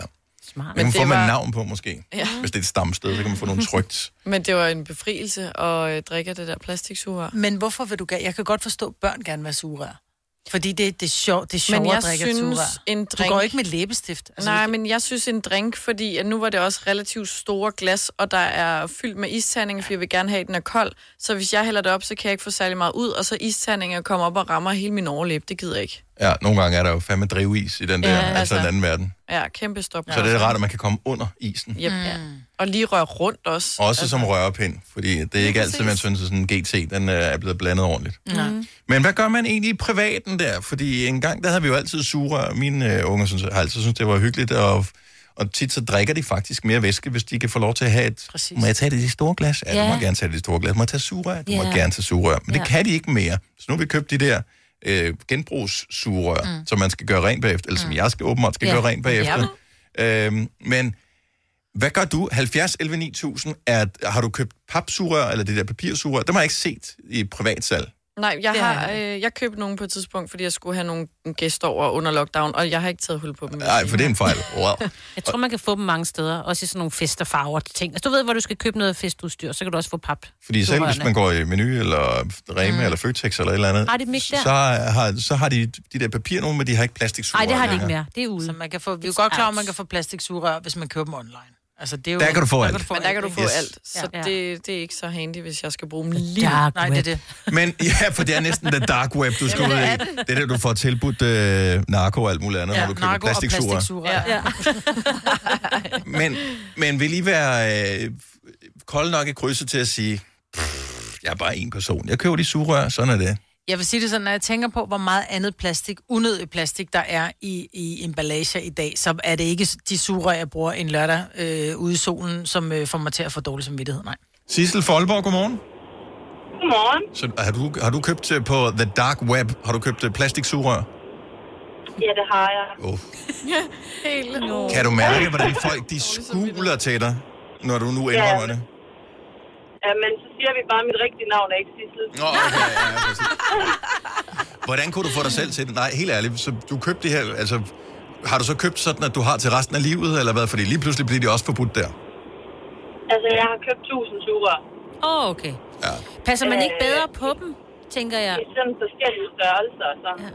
Smart. Men man få det med var- navn på, måske. Ja. Hvis det er et stamsted, så kan man få nogle *laughs* trygt. Men det var en befrielse at øh, drikke det der plastiksugerør. Men hvorfor vil du gerne... Jeg kan godt forstå, at børn gerne vil have sugerør. Fordi det, det er sjovt, det er sjovt Men jeg at drikke synes, en Du drink... går ikke med læbestift. Altså, Nej, men jeg synes en drink, fordi at nu var det også relativt store glas, og der er fyldt med isterninger, for jeg vil gerne have, at den er kold. Så hvis jeg hælder det op, så kan jeg ikke få særlig meget ud, og så isterninger kommer op og rammer hele min overlæb. Det gider jeg ikke. Ja, nogle gange er der jo fandme drivis i den der, Ja, ja, altså, altså. den anden verden. Ja, kæmpe stop. Så det er rart, at man kan komme under isen. Yep. Mm. Og lige røre rundt også. Også som rørpind, fordi det er ikke altid, man synes, at sådan en GT den øh, er blevet blandet ordentligt. Mm. Men hvad gør man egentlig i privaten der? Fordi en gang, der havde vi jo altid sugerør. Mine øh, unger synes, har altid synes, det var hyggeligt, og, og tit så drikker de faktisk mere væske, hvis de kan få lov til at have et... Præcis. Må jeg tage det i de store glas? Ja, Ja. du må gerne tage det i de store glas. Må jeg tage sugerør? Du må Ja. gerne tage sugerør. Men Ja. det kan de ikke mere. Så nu har vi købt de der øh, genbrugssugerør, mm. som man skal gøre rent bagefter, eller som jeg skal åbenbart skal Ja. gøre rent bagefter. Øhm, men hvad gør du? 70 11 9000, er, har du købt papsugerør, eller det der papirsugerør? Dem har jeg ikke set i privatsalg. Nej, jeg Det har, øh, jeg købte nogen på et tidspunkt, fordi jeg skulle have nogle gæster over under lockdown, og jeg har ikke taget hul på dem. Nej, for det er en fejl. Wow. *laughs* Jeg tror, man kan få dem mange steder. Også i sådan nogle fest og farver ting. Altså, du ved, hvor du skal købe noget festudstyr, så kan du også få pap. Fordi selv hvis man går i Menu eller Rema mm. eller Føtex eller et eller andet, Har de dem ikke der? så har, så har de de der papir nogle, men de har ikke plastiksugerør Nej, det har de ikke mere. Det er ude. Så man kan få, vi er jo godt klar, at man kan få plastiksugerør, hvis man køber dem online. Altså, det er jo, Der kan du få alt. Men der kan du få Yes. alt, så Ja. det, det er ikke så handy, hvis jeg skal bruge dem lige. dark Nej, det er det. Men *laughs* ja, for det er næsten the dark web, du skal ud i. det er det. Du får tilbudt øh, narko og alt muligt andet, Ja, når du køber narko og plastiksugerør. plastiksugerør. Ja. *laughs* Men, men vil I være øh, kold nok i krydset til at sige, "Pff, jeg er bare en person. Jeg køber de sugerør, sådan er det. Jeg vil sige det sådan, når jeg tænker på, hvor meget andet plastik, unødig plastik, der er i, i emballager i dag, så er det ikke de sugerør, jeg bruger en lørdag øh, ude i solen, som øh, får mig til at få dårlig samvittighed. Nej. Sissel Folborg, godmorgen. Godmorgen. Så har du, har du købt øh, på The Dark Web, har du købt øh, plastiksugerør? Ja, det har jeg. Oh. *laughs* Helt no. Kan du mærke, hvordan folk de skuler til dig, når du nu indrømmer det? Ja, men så siger vi bare, at mit rigtige navn er ikke Sissel. Nå, okay, ja, præcis. Hvordan kunne du få dig selv til det? Nej, helt ærligt, så du købte det her, altså, har du så købt sådan, at du har til resten af livet, eller hvad? Fordi lige pludselig bliver de også forbudt der. Altså, jeg har købt 1000 sugerør. Åh, oh, okay. Ja. Passer man ikke bedre på dem, tænker jeg? I sådan forskellige størrelser, så. Ja.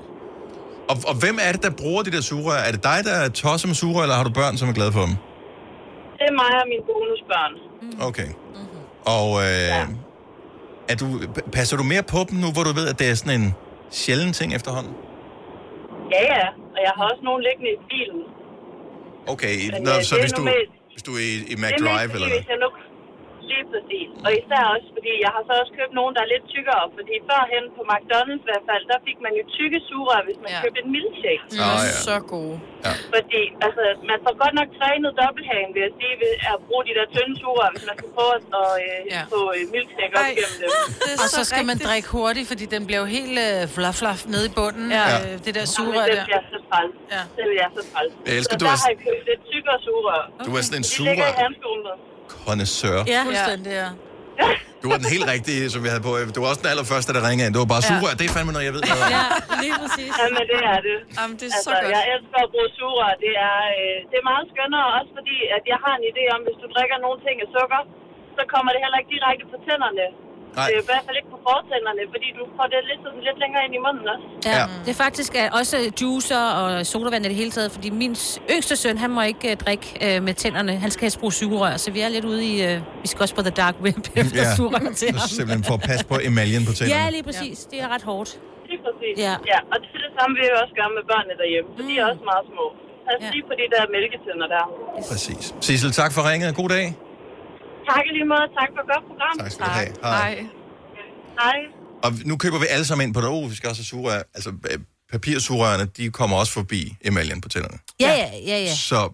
Og, og hvem er det, der bruger de der sugerør? Er det dig, der er tosset med sugerør, eller har du børn, som er glade for dem? Det er mig og mine bonusbørn. Okay. Og øh, ja. er du, passer du mere på dem nu, hvor du ved, at det er sådan en sjælden ting efterhånden? Ja, ja. Og jeg har også nogle liggende i bilen. Okay, Men, Nå, øh, så hvis du, normalt- hvis du er i, i McDrive eller fordi, hvis noget? jeg nu lige præcis. Og især også, fordi jeg har så også købt nogen, der er lidt tykkere. Fordi førhen på McDonald's i hvert fald, der fik man jo tykke sugerør, hvis man ja. købte en milkshake. Mm, oh, ja. Så gode. Ja. Fordi, altså, man får godt nok trænet dobbelthagen, vil jeg sige, ved at bruge de der tynde sugerør, hvis man skal prøve at øh, ja. få øh, milkshake op igennem dem. Og så skal man drikke hurtigt, fordi den bliver jo helt øh, flaf, flaf nede i bunden. Ja. Øh, det der sugerør det der. bliver så træls. Ja. Det jeg så træls. Jeg elsker, så du der er- har jeg købt lidt tykkere sugerør. Du er sådan en De ligger i sugerør handskerummet. Connoisseur. Ja, fuldstændig, ja. Du var den helt rigtige, som vi havde på. Du var også den allerførste, der ringede ind. Det var bare Ja. sugerør. Det er fandme noget, jeg ved noget. Ja, lige præcis. Jamen, det er det. Jamen, det er altså, så godt. Jeg elsker at bruge sugerør. Det er, øh, det er meget skønnere, også fordi at jeg har en idé om, hvis du drikker nogle ting af sukker, så kommer det heller ikke direkte på tænderne. Nej. Øh, I hvert fald ikke på fortænderne, fordi du får det lidt, sådan, lidt længere ind i munden også. Ja, ja. det er faktisk er også juicer og sodavand i det hele taget, fordi min yngste søn, han må ikke uh, drikke uh, med tænderne. Han skal helst bruge sugerør, så vi er lidt ude i... Uh, vi skal også på the dark web efter Ja. sugerør til Så ham. simpelthen for at passe på emaljen på tænderne. Ja, lige præcis. Det er ret hårdt. Lige præcis. Ja. ja. og det er det samme, vi også gør med børnene derhjemme, for de er også meget små. Pas ja. lige på de der mælketænder der. Præcis. Sissel, tak for ringet. God dag. Tak lige måde. Tak for et godt program. Tak skal du have. Hej. Hej. Og nu køber vi alle sammen ind på det. Oh, vi skal også have sugerør. Altså, øh, papirsugerørene, de kommer også forbi emaljen på tænderne. Ja, ja, ja, ja. Så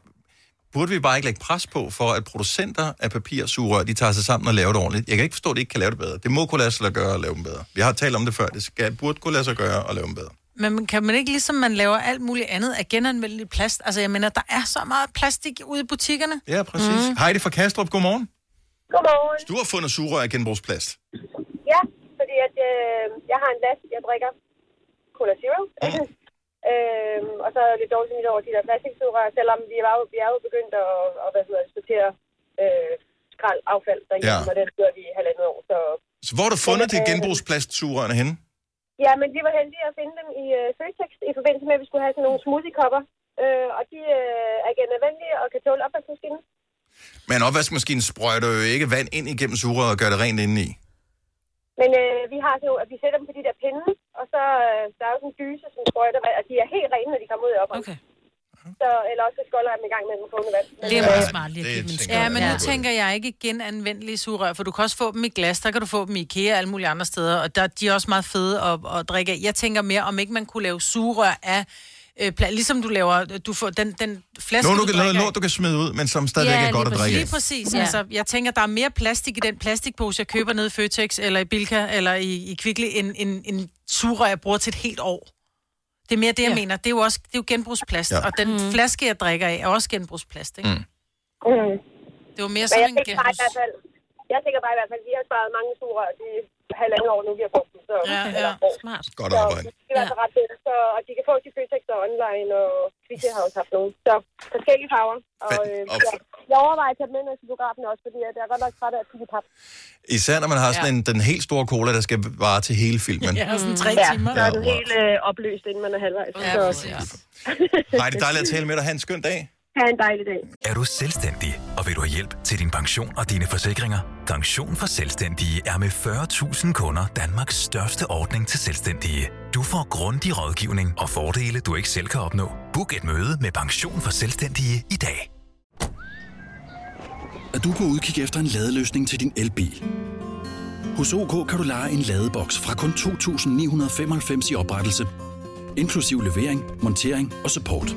burde vi bare ikke lægge pres på, for at producenter af papirsugerør, de tager sig sammen og laver det ordentligt. Jeg kan ikke forstå, at de ikke kan lave det bedre. Det må kunne lade sig gøre at lave dem bedre. Vi har talt om det før. Det skal, burde kunne lade sig gøre at lave dem bedre. Men kan man ikke, ligesom man laver alt muligt andet af genanvendelig plast? Altså, jeg mener, der er så meget plastik ude i butikkerne. Ja, præcis. Mm. Heidi fra Kastrup, godmorgen. Godmorgen. Du har fundet sugerør af genbrugsplast. Ja, fordi at, øh, jeg har en last, jeg drikker Cola Zero. Mm. *laughs* øhm, og så er det lidt dårligt smidt over de der plastiksugerør, selvom vi er jo, vi er jo begyndt at, at hvad hedder, det, sortere øh, skrald affald derhjemme, Ja. og den gør vi i halvandet år. Så, Så hvor har du fundet de øh, genbrugsplastsugerørene henne? ja, men vi var heldige at finde dem i øh, Føtex i forbindelse med, at vi skulle have sådan nogle smoothie-kopper. Øh, og de øh, er genanvendelige og kan tåle opvaskemaskinen. Men opvaskemaskinen sprøjter jo ikke vand ind igennem sugerøret og gør det rent indeni. Men øh, vi har så, at vi sætter dem på de der pinde, og så øh, der er jo sådan en dyse, som sprøjter vand, og de er helt rene, når de kommer ud af opvask. Okay. Så, eller også så skolder jeg dem i gang med den kogne vand. Men, Det er meget smart lige at give dem en tænker Ja, men nu Ja. tænker jeg ikke genanvendelige sugerør, for du kan også få dem i glas, der kan du få dem i IKEA og alle mulige andre steder, og der, de er også meget fede at, at drikke af. Jeg tænker mere, om ikke man kunne lave sugerør af, øh, pla- ligesom du laver, du får den, den flaske, Noget, du du kan, af. lort, du kan smide ud, men som stadigvæk er godt at drikke af. Lige præcis. Ja. Ja. Altså, jeg tænker, der er mere plastik i den plastikpose, jeg køber nede i Føtex, eller i Bilka, eller i, i Kvickly, end, end, end sugerør, jeg bruger til et helt år. Det er mere det, jeg ja. mener. Det er jo også det er jo genbrugsplast, Ja. ja. og den mm. flaske, jeg drikker af, er også genbrugsplast, ikke? Mm. Mm. Det var mere Men sådan en genbrugs... jeg tænker bare i hvert fald, at vi har sparet mange sugerør de halvandet år nu, vi har brugt dem. Så, Ja, ja. år. Smart. Godt Så arbejde. det er altså ret fedt. Så, og de kan få til Føtex og online, og Kvickly har også haft nogle. Så forskellige farver. Og, øh, og- ja, jeg overvejer at tage med ned til biografen også, fordi jeg er godt nok træt af at pap. Især når man har sådan en, den helt store cola, der skal vare til hele filmen. Ja, sådan tre ja, timer. så er den helt øh, opløst, inden man er halvvejs. Ja, så, præcis. Nej, det er dejligt at tale med dig. Ha' en skøn dag. Ha' en dejlig dag. Er du selvstændig, og vil du have hjælp til din pension og dine forsikringer? Pension for Selvstændige er med 40.000 kunder Danmarks største ordning til selvstændige. Du får grundig rådgivning og fordele, du ikke selv kan opnå. Book et møde med Pension for Selvstændige i dag. Er du på udkig efter en ladeløsning til din elbil? Hos OK kan du lege en ladeboks fra kun 2.995 i oprettelse, inklusiv levering, montering og support.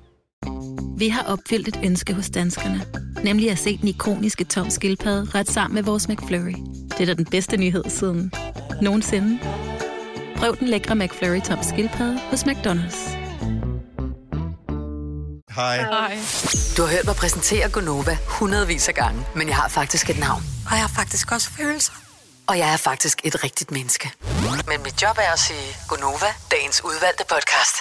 Vi har opfyldt et ønske hos danskerne. Nemlig at se den ikoniske tom skildpadde ret sammen med vores McFlurry. Det er da den bedste nyhed siden nogensinde. Prøv den lækre McFlurry tom skildpadde hos McDonald's. Hej. Hej. Du har hørt mig præsentere Gonova hundredvis af gange, men jeg har faktisk et navn. Og jeg har faktisk også følelser. Og jeg er faktisk et rigtigt menneske. Men mit job er at sige Gonova, dagens udvalgte podcast.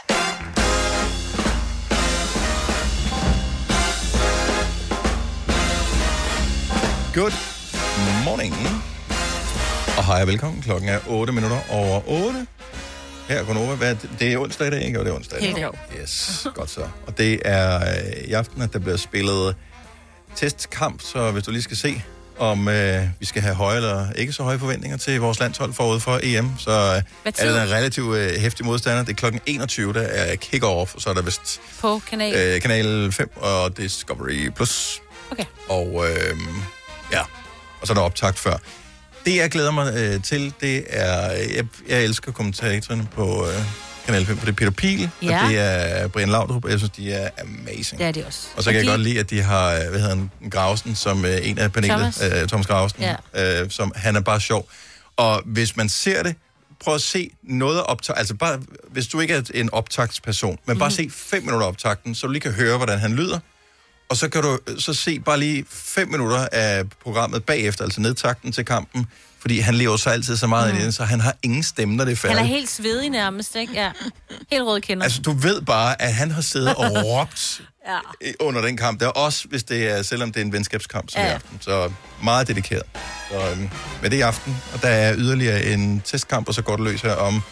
Good morning. Og hej og velkommen. Klokken er 8 minutter over 8. Her går Nova. Hvad det? det er onsdag i dag, ikke? Og det er onsdag. Helt jo. Yes, godt så. Og det er øh, i aften, at der bliver spillet testkamp, så hvis du lige skal se, om øh, vi skal have høje eller ikke så høje forventninger til vores landshold forud for EM, så øh, er det en relativt øh, hæftig modstander. Det er klokken 21, der er kick-off, så er der vist På kanal. øh, kanal 5 og Discovery+. Plus. Okay. Og øh, ja, og så er der optagt før. Det, jeg glæder mig øh, til, det er... Jeg, jeg elsker kommentatorerne på øh, Kanal 5, for det er Peter Piel, Ja. og det er Brian Laudrup, og jeg synes, de er amazing. Det er de også. Og så kan jeg de- godt lide, at de har, øh, hvad hedder han, Grausen, som øh, en af panelet, Thomas. Øh, Thomas Grausen, Ja. øh, som han er bare sjov. Og hvis man ser det, prøv at se noget optag, altså bare, hvis du ikke er en optagtsperson, men bare Mhm. se fem minutter optagten, så du lige kan høre, hvordan han lyder. Og så kan du så se bare lige fem minutter af programmet bagefter, altså nedtakten til kampen, fordi han lever så altid så meget mm. i den, så han har ingen stemme, når det er Han færdigt. er helt svedig nærmest, ikke? Ja. Helt rød kinder. Altså, du ved bare, at han har siddet og *laughs* råbt ja. under den kamp. Der er også, hvis det er, selvom det er en venskabskamp som ja. I aften. Så meget dedikeret. Så øhm, med det i aften, og der er yderligere en testkamp, og så går det løs her om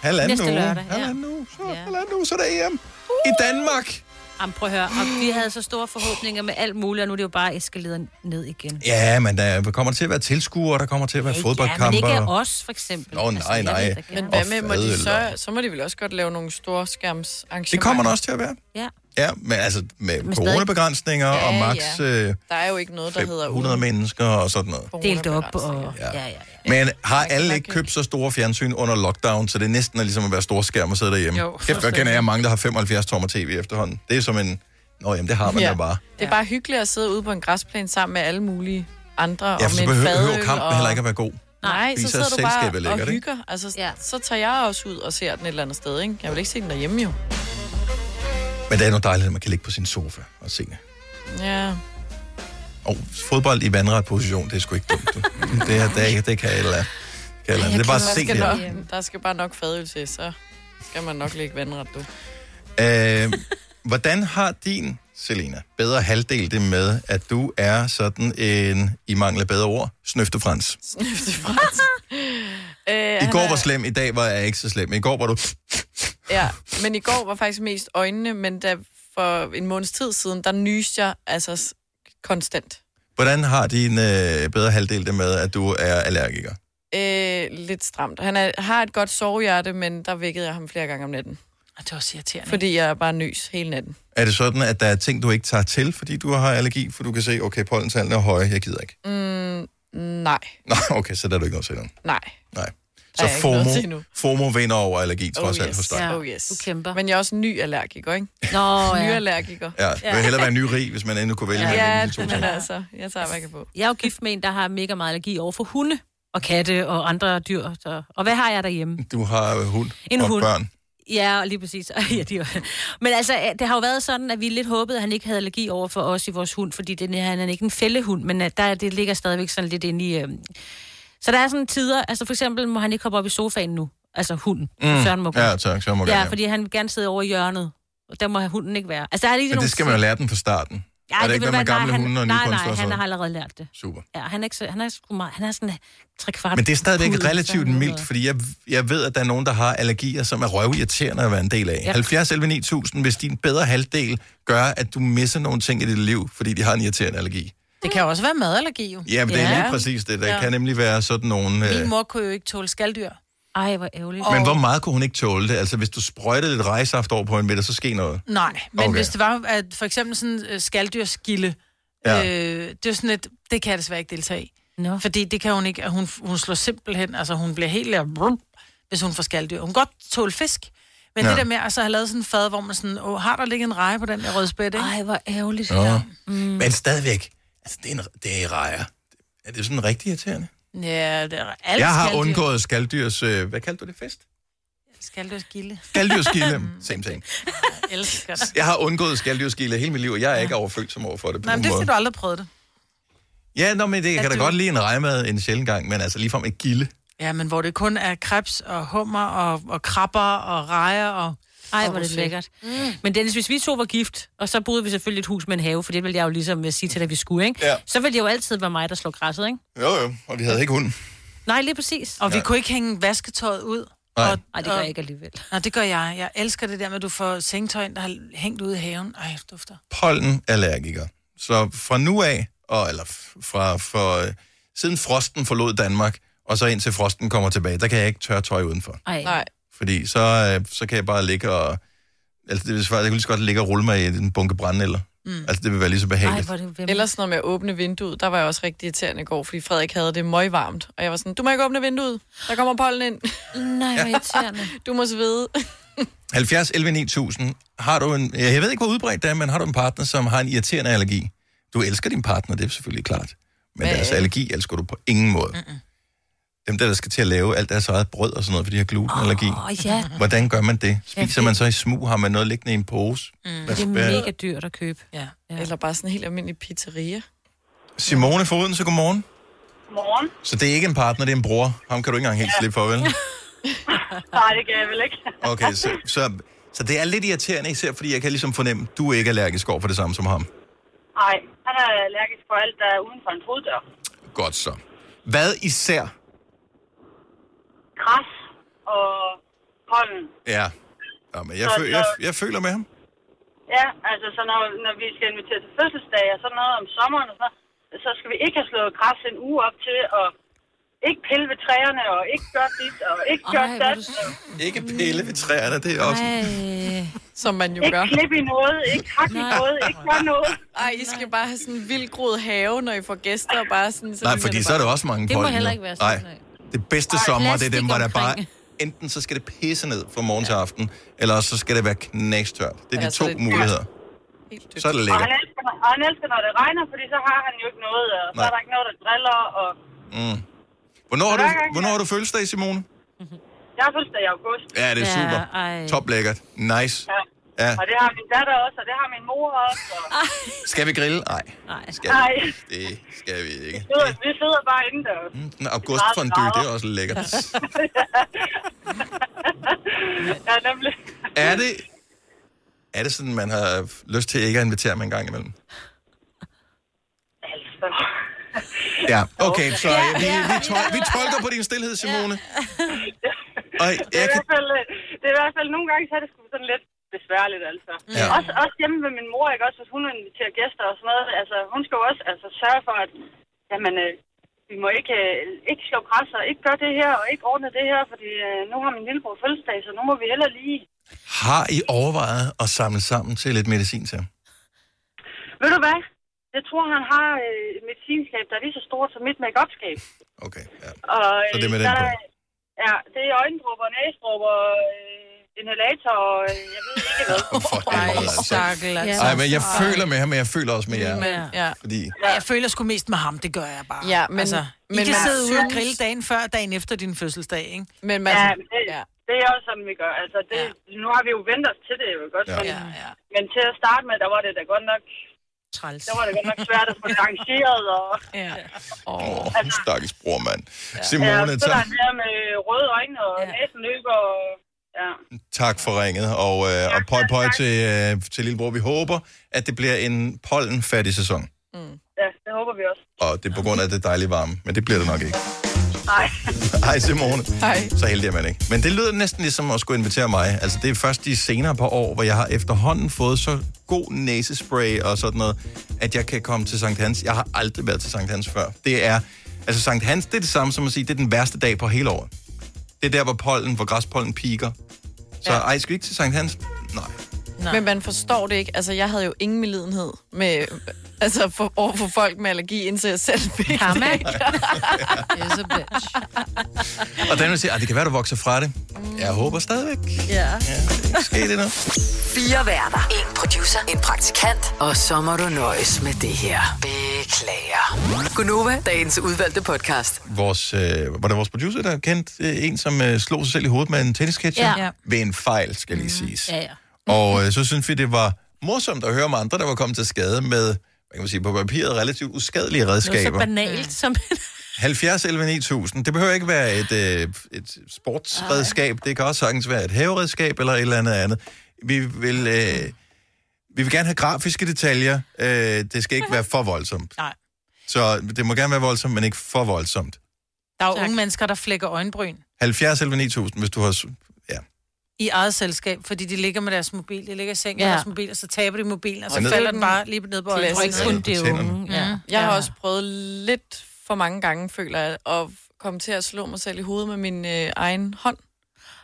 halvanden Næste uge. lørdag, ja. Halvanden uge, så, ja. halvanden uge, så er der EM. I Danmark! Jamen, prøv at høre. Og vi havde så store forhåbninger med alt muligt, og nu er det jo bare eskaleret ned igen. Ja, men der kommer til at være tilskuere, der kommer til at være Ja, fodboldkamper. men ikke os, for eksempel. Åh, nej, nej. jeg ved Men hvad med, må de så, så må de vel også godt lave nogle store skærmsarrangementer. Det kommer der også til at være. Ja. Ja, men altså med Men coronabegrænsninger Ja, og max ja. øh, Der er jo ikke noget, der hedder 100 mennesker og sådan noget. Delt op og... Ja. Ja, ja. Men har alle ikke købt så store fjernsyn under lockdown, så det er næsten er ligesom at være store skærm og sidde derhjemme? Jo, Kæft, fuldstændig. kender jeg mange, der har 75 tommer tv efterhånden. Det er som en... Nå, jamen, det har man ja. jo bare. Det er bare hyggeligt at sidde ude på en græsplæne sammen med alle mulige andre. Ja, og for så med en behøver, kampen og... heller ikke at være god. Nej, så sidder du bare lækkert, og ikke? hygger. Altså, ja. Så tager jeg også ud og ser den et eller andet sted, ikke? Jeg vil ikke se den derhjemme, jo. Men det er noget dejligt, at man kan ligge på sin sofa og se det. Ja. Og fodbold i vandret position, det er sgu ikke dumt. du. det, er, det, er, det kan jeg eller kan eller. Det er bare se skal det. nok. Der skal bare nok fadøl til, så skal man nok lægge vandret, du. Øh, hvordan har din, Selina, bedre halvdel det med, at du er sådan en, i mangel af bedre ord, snøftefrans? Snøftefrans. *laughs* øh, I går var slem, i dag var jeg ikke så slem. I går var du... Ja, men i går var faktisk mest øjnene, men da for en måneds tid siden, der nyste jeg altså konstant. Hvordan har din øh, bedre halvdel det med, at du er allergiker? Øh, lidt stramt. Han er, har et godt sovehjerte, men der vækkede jeg ham flere gange om natten. Og det er også irriterende. Fordi jeg er bare nys hele natten. Er det sådan, at der er ting, du ikke tager til, fordi du har allergi, for du kan se, okay, pollentallene er høje, jeg gider ikke? Mm, nej, Nå, okay, så der er du ikke noget til nej. Nej. Så er FOMO. FOMO vinder over allergi, trods alt hos dig. Ja. Oh yes. Du kæmper. Men jeg er også ny allergiker, ikke? Nå, *laughs* Ny ja. allergiker. Ja, det vil hellere være ny rig, hvis man endnu kunne vælge mellem Ja, de to men ting. altså, jeg tager, kan få. Jeg er jo gift med en, der har mega meget allergi over for hunde og katte og andre dyr. Så. Og hvad har jeg derhjemme? Du har øh, hund En og hund. børn. Ja, lige præcis. *laughs* ja, de var... Men altså, det har jo været sådan, at vi lidt håbede, at han ikke havde allergi over for os i vores hund, fordi den, han er ikke en fællehund, men der, det ligger stadigvæk sådan lidt inde i... Øh... Så der er sådan tider, altså for eksempel må han ikke hoppe op i sofaen nu, altså hunden. Mm. Søren må Ja, tak. Så må ja, gerne. fordi han vil gerne sidde over i hjørnet. Og der må hunden ikke være. Altså, der er lige Men det skal man jo lære den fra starten. Ja, er det, ikke vil noget med være- gamle nej, hunde og Nej, nej, han sådan har allerede lært det. Super. Ja, han er, ikke han er, sgu meget, han er sådan tre kvart. Men det er stadigvæk pudel, relativt mildt, fordi jeg, jeg ved, at der er nogen, der har allergier, som er røvirriterende at være en del af. Ja. 70 11 9000, hvis din bedre halvdel gør, at du misser nogle ting i dit liv, fordi de har en irriterende allergi. Det kan også være madallergi, jo. Ja, men det er lige præcis det. Der Ja. kan nemlig være sådan nogle... Min Øh, mor kunne jo ikke tåle skalddyr. Ej, hvor ærgerligt. men hvor meget kunne hun ikke tåle det? Altså, hvis du sprøjtede lidt rejsaft over på en, der så ske noget? Nej, men Okay. hvis det var, at for eksempel sådan skaldyrskilde, Ja. øh, det er sådan et, det kan jeg desværre ikke deltage i. No. Fordi det kan hun ikke, hun, hun slår simpelthen, altså hun bliver helt der, brum, hvis hun får skalddyr. Hun kan godt tåle fisk, men Ja. det der med altså, at have lavet sådan en fad, hvor man sådan, åh, har der ligget en reje på den der rødspætte, ikke? Ej, hvor ærgerligt. Ja. Mm. Men stadigvæk, altså, det er, en, det er rejer. Er det sådan rigtig irriterende? Ja, det er alt jeg har skalddyr. undgået skalddyrs... Øh, hvad kaldte du det? Fest? Skaldyrskilde. Skaldyrskilde. Same thing. Jeg elsker det. Jeg har undgået skaldyrskilde hele mit liv, og jeg er ikke overfølsom over for det på Nej, men det er fordi, du aldrig prøvet det. Ja, nå, men det At kan da du- godt lide en rejmad en sjældent gang, men altså ligefrem et gilde. Ja, men hvor det kun er krebs og hummer og, og krabber og rejer og... Ej, hvor er det lækkert. Mm. Men Dennis, hvis vi to var gift, og så boede vi selvfølgelig et hus med en have, for det ville jeg jo ligesom øh, sige til dig, at vi skulle, ikke? Ja. Så ville det jo altid være mig, der slog græsset, ikke? Jo, jo, og vi havde ikke hund. Nej, lige præcis. Og vi Ja. kunne ikke hænge vasketøjet ud. Nej. Og, Ej, det gør jeg ikke alligevel. Nej, det gør jeg. Jeg elsker det der med, at du får sengetøj der har hængt ude i haven. Ej, det dufter. Pollenallergiker. Så fra nu af, og, eller fra for, øh, siden frosten forlod Danmark, og så indtil frosten kommer tilbage, der kan jeg ikke tørre tøj udenfor. Ej. Nej. Fordi så, øh, så kan jeg bare ligge og... Altså, det vil svare, jeg kunne lige så godt ligge og rulle mig i en bunke brændenælder. Mm. Altså, det vil være lige så behageligt. Ej, det Ellers noget med at åbne vinduet, der var jeg også rigtig irriterende i går, fordi Frederik havde det møgvarmt. Og jeg var sådan, du må ikke åbne vinduet, der kommer pollen ind. *laughs* Nej, hvor irriterende. *laughs* Du må svede. 70 11 9000. Har du en, jeg ved ikke, hvor udbredt det er, men har du en partner, som har en irriterende allergi? Du elsker din partner, det er selvfølgelig klart. Men Men- deres allergi elsker du på ingen måde. Mm-mm. Dem der, der skal til at lave alt deres eget brød og sådan noget, fordi de har glutenallergi. Åh, ja. Hvordan gør man det? Spiser Ja, man så i smug? Har man noget liggende i en pose? Mm. Det er mega dyrt at købe. Ja. ja. Eller bare sådan en helt almindelig pizzeria. Simone Foden, så godmorgen. Morgen. Så det er ikke en partner, det er en bror. Ham kan du ikke engang helt slippe for, vel? *laughs* Nej, det kan jeg vel ikke. Okay, så, så, så det er lidt irriterende, især fordi jeg kan ligesom fornemme, at du er ikke allergisk over for det samme som ham. Nej, han er allergisk for alt, der er uden for en foddør. Godt så. Hvad især? Græs og pollen. Ja. ja men jeg, Så- føl, jeg, jeg føler med ham. Ja, altså så når, når vi skal invitere til fødselsdag og sådan noget om sommeren, og så, så skal vi ikke have slået græs en uge op til, og ikke pille ved træerne, og ikke gøre dit, og ikke gøre Ej, er dat. Ikke pille ved træerne, det er også... Ej. Som man jo Ikke gør. klippe i noget, ikke hakke i noget, ikke gøre noget. Ej, I skal bare have sådan en vildgroet have, når I får gæster. og Bare sådan, så Nej, fordi det så er der også mange Det må pollen, heller ikke være sådan, nej. Det bedste Ej, sommer, det er dem, hvor der bare... Enten så skal det pisse ned fra morgen til aften, eller også så skal det være knæstørt. Det er de Ja, så to det er muligheder. Så er det Og lækkert. han, elsker, og han elsker, når det regner, fordi så har han jo ikke noget, og så Nej. er der ikke noget, der driller, og Mm. Hvornår har, du, gang, hvornår har du fødselsdag, Simone? jeg har fødselsdag i august. Ja, det er Ja, super. ej. Top lækkert. Nice. Ja. Ja. Og det har min datter også, og det har min mor også. Og... Skal vi grille? Nej, Nej. skal Nej, vi. Det skal vi ikke. vi sidder, vi sidder bare indendørs. En august for en dy, det er også lækkert. *laughs* ja, nemlig. Er det, er det sådan, man har lyst til ikke at invitere mig en gang imellem? Altså. Ja, okay, så øh, vi, vi, tol- vi tolker på din stillhed, Simone. Og Det er, jeg i kan... hvert fald, øh, det er i hvert fald nogle gange, så er det sgu sådan lidt besværligt, altså. Ja. Også, også hjemme med min mor, ikke? Også hvis hun inviterer gæster og sådan noget. Altså, hun skal jo også altså, sørge for, at jamen, øh, vi må ikke, øh, ikke slå græs og ikke gøre det her og ikke ordne det her, fordi øh, nu har min lillebror fødselsdag, så nu må vi heller lige... Har I overvejet at samle sammen til lidt medicin til ham? Ved du hvad? Jeg tror, han har øh, et medicinskab, der er lige så stort som mit make-up-skab. Okay, ja. Og, Så det er med øh, den der, på. Ja, det er øjendrupper, næsdrupper, øh, inhalator, og øh, jeg ved ikke hvad. *laughs* Ej, stakkel, altså. Ej, men jeg føler med ham, men jeg føler også med jer. Ja. Fordi, ja. Jeg føler sgu mest med ham, det gør jeg bare. Ja, men- altså, I men kan man sidde ude og grille dagen før, dagen efter din fødselsdag, ikke? Men Ja, men det, ja. det er også sådan, vi gør. Altså, det, ja. Nu har vi jo ventet os til det, jo godt. Ja. Men, Ja, ja. men til at starte med, der var det da godt nok... Træls. Der var det godt nok svært at få det arrangeret, og... Ja. åh, oh, stakkels bror, mand. ja, Simone, så der er med røde øjne, og ja. næsen løber, og... Ja. tak for ringet, og, øh, og pøj pøj til, øh, til lillebror. Vi håber, at det bliver en pollenfattig sæson. ja, det håber vi også. Og det er på grund af det dejlige varme, men det bliver det nok ikke. Nej. *laughs* Hej Simone. Hej. Så heldig er man ikke. Men det lyder næsten ligesom at skulle invitere mig. Altså det er først de senere par år, hvor jeg har efterhånden fået så god næsespray og sådan noget, at jeg kan komme til Sankt Hans. Jeg har aldrig været til Sankt Hans før. Det er, altså Sankt Hans, det er det samme som at sige, det er den værste dag på hele året. Det er der, hvor pollen, hvor græspollen piker. Så ja. ej, skal vi ikke til Sankt Hans? Nej. Nej. Men man forstår det ikke. Altså, jeg havde jo ingen medlidenhed med, altså, for, over for folk med allergi, indtil jeg selv fik Karma. det. *laughs* Yes, a bitch. Og den vil sige, at det kan være, du vokser fra det. Jeg håber stadigvæk. Ja. Sker det nu? Fire værter. En producer. En praktikant. Og så må du nøjes med det her. Beklager. Gunova, dagens udvalgte podcast. Vores, øh, var det vores producer, der kendte øh, en, som øh, slog sig selv i hovedet med en tennisketcher? Ja. Ved en fejl, skal lige siges. Ja, ja. Og øh, så synes vi, det var morsomt at høre om andre, der var kommet til skade med, hvad kan man sige, på papiret relativt uskadelige Noget så redskaber. banalt som... 70 11 9000. Det behøver ikke være et, øh, et sportsredskab. Det kan også sagtens være et haveredskab eller et eller andet andet. Vi vil, øh, vi vil gerne have grafiske detaljer. Øh, det skal ikke være for voldsomt. Nej. Så det må gerne være voldsomt, men ikke for voldsomt. Der er jo unge mennesker, der flækker øjenbryn 70 11 9000, hvis du har... i eget selskab, fordi de ligger med deres mobil. De ligger i sengen Ja. med deres mobil, og så taber de mobilen, og så Og falder den bare lige ned på øjenbrynet. Klassisk. Ikke kun det unge. Ja. Jeg har også prøvet lidt for mange gange, føler jeg, at komme til at slå mig selv i hovedet med min øh, egen hånd.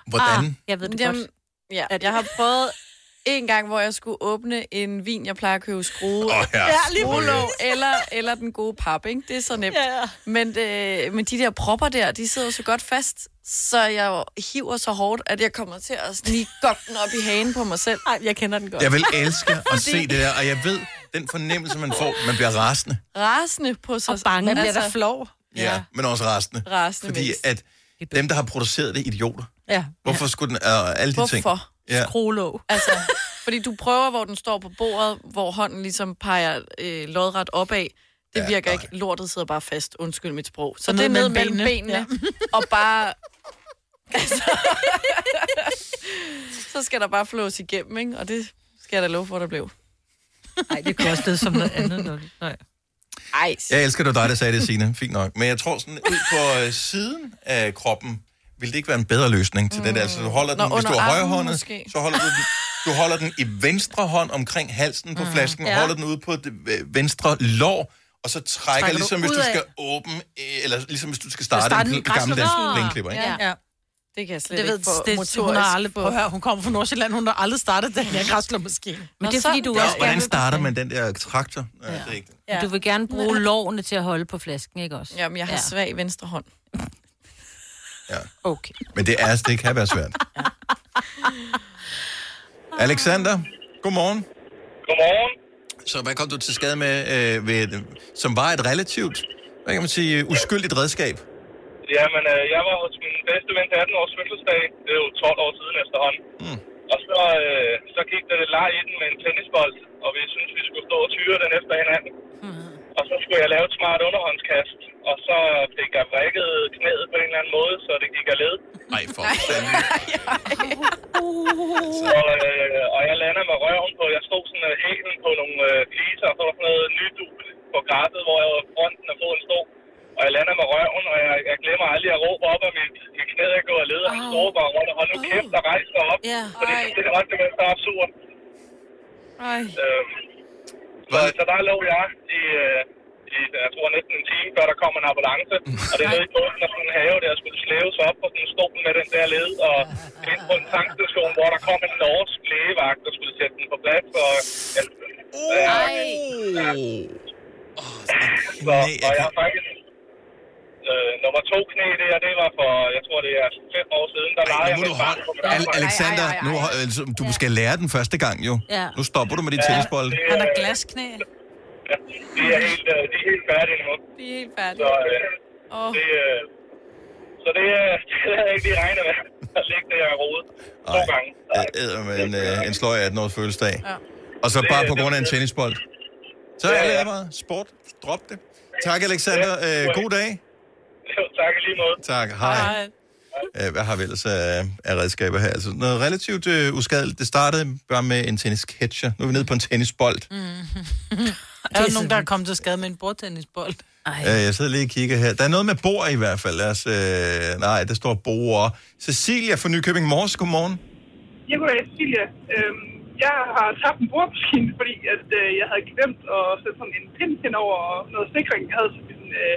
Hvordan? Ah, jeg ved det Jamen, godt. Ja, jeg har prøvet *laughs* en gang, hvor jeg skulle åbne en vin, jeg plejer at købe skrue. Åh, ja, skruelåg, eller, eller den gode pap, ikke? Det er så nemt. Ja. Men, øh, men de der propper der, de sidder så godt fast, så jeg hiver så hårdt, at jeg kommer til at snige godt den op i hagen på mig selv. Ej, jeg kender den godt. Jeg vil elske at se det der, og jeg ved, den fornemmelse, man får, man bliver rasende. Rasende på sig. Og bange. Man bliver Altså, da flov. Ja, ja men også rasende. Rasende Fordi mest. at dem, der har produceret det, er idioter. Ja. Hvorfor skulle den... Uh, alle de ting. Hvorfor? Ja. Skruelåg. Altså, *laughs* fordi du prøver, hvor den står på bordet, hvor hånden ligesom peger øh, lodret opad. Det Ja, virker ikke. Lortet sidder bare fast. Undskyld mit sprog. Så Og det er ned mellem benene. benene. Ja. *laughs* Og bare... Altså, *laughs* så skal der bare flås igennem, ikke? Og det skal jeg da love for, der blev. Nej, det kostede som noget andet. Nej. Ej, Jeg elsker, var dig, der sagde det, Signe. Fint nok. Men jeg tror sådan, ud på øh, siden af kroppen, vil det ikke være en bedre løsning til mm. det der. Altså, du holder den, Nå, hvis du har højre hånd, måske. så holder du den, du holder den i venstre hånd omkring halsen på flasken, Ja. ja. holder den ude på det øh, venstre lår, og så trækker, Trækker du ligesom hvis ud du af- skal åbne, øh, eller ligesom hvis du skal starte, starte en en gammeldags plæneklipper, ikke? Ja. ja. Det kan jeg slet Det ved, ikke få det, motorisk hun har aldrig på. prøvet at høre. Hun kommer fra Nordsjælland, hun har aldrig startet den her græsslåmaskine. Men det er fordi, du Ja, også hvordan starter man den der traktor? Ja. Det er ikke det. Ja. du vil gerne bruge lårene til at holde på flasken, ikke også? Jamen, jeg har Ja. svag venstre hånd. Okay. Men det er det kan være svært. *laughs* Alexander, godmorgen. Godmorgen. Så hvad kom du til skade med, øh, ved, som var et relativt, hvad kan man sige, uskyldigt redskab? Jamen, øh, jeg var hos min bedste ven til 18 års fødselsdag. Det er jo 12 år siden efterhånden. Mm. Og så, øh, så gik der lidt leg i den med en tennisbold, og vi synes vi skulle stå og tyre den efter hinanden. Mm. Og så skulle jeg lave et smart underhåndskast, og så fik jeg brækket knæet på en eller anden måde, så det gik af led. Nej, for fanden. Og, øh, og jeg lander med røven på, jeg stod sådan uh, hælen på nogle øh, fliser, og så var der sådan noget nydul på græsset, hvor jeg fronten af foden stod. Og jeg lander med røven, og jeg, jeg glemmer aldrig at råbe op, at mit, mit knæ er gået af led, og han står bare rundt og hold nu kæft og rejse dig op. Ja. Fordi det er også det, der er absurd. Ej. Øhm, så, så der lå jeg i, øh, i, jeg tror næsten en time, før der kom en ambulance. Og det er nede i bunden af sådan en have, der skulle slæves op på sådan en stol med den der led. Og ind på en tankstation, hvor der kom en norsk lægevagt, der skulle sætte den på plads. Og, ja, ja, så, og jeg har faktisk... Øh, nummer to knæ der, det var for, jeg tror, det er fem år siden, der legede jeg med barn på Al-. Alexander, nu, har- altså, du skal lære den første gang jo. Ja. Nu stopper du med de tennisbolde. Han har glasknæ. De er helt, øh, de er helt færdige nu. De er helt færdige. Så, øh, Åh. det, øh, så det, øh, *laughs* det havde jeg ikke lige regnet med. At ligge der og rode to gange. Øh, en, øh, en sløj 18 års fødselsdag. Ja. Og så Det- bare på det- grund af en tennisbold. Så er alle meget sport. Drop det. Tak, Alexander. Øh, god dag. Jo, tak lige måde. Tak. Hej. Øh, hvad har vi ellers af, af redskaber her? Altså, noget relativt øh, uskadeligt. Det startede bare med en tennisketcher. Nu er vi nede på en tennisbold. Mm. *laughs* er der nogen, der er kommet til skade med en bordtennisbold? Øh, jeg sidder lige og kigger her. Der er noget med bord i hvert fald. Lad os, øh, nej, der står bord. Cecilia fra Nykøbing Mors, godmorgen. Jeg kunne Cecilia. Øhm, jeg har tabt en bordmaskine, fordi at, øh, jeg havde glemt at sætte sådan en pind hen over noget sikring. Jeg havde sådan en øh,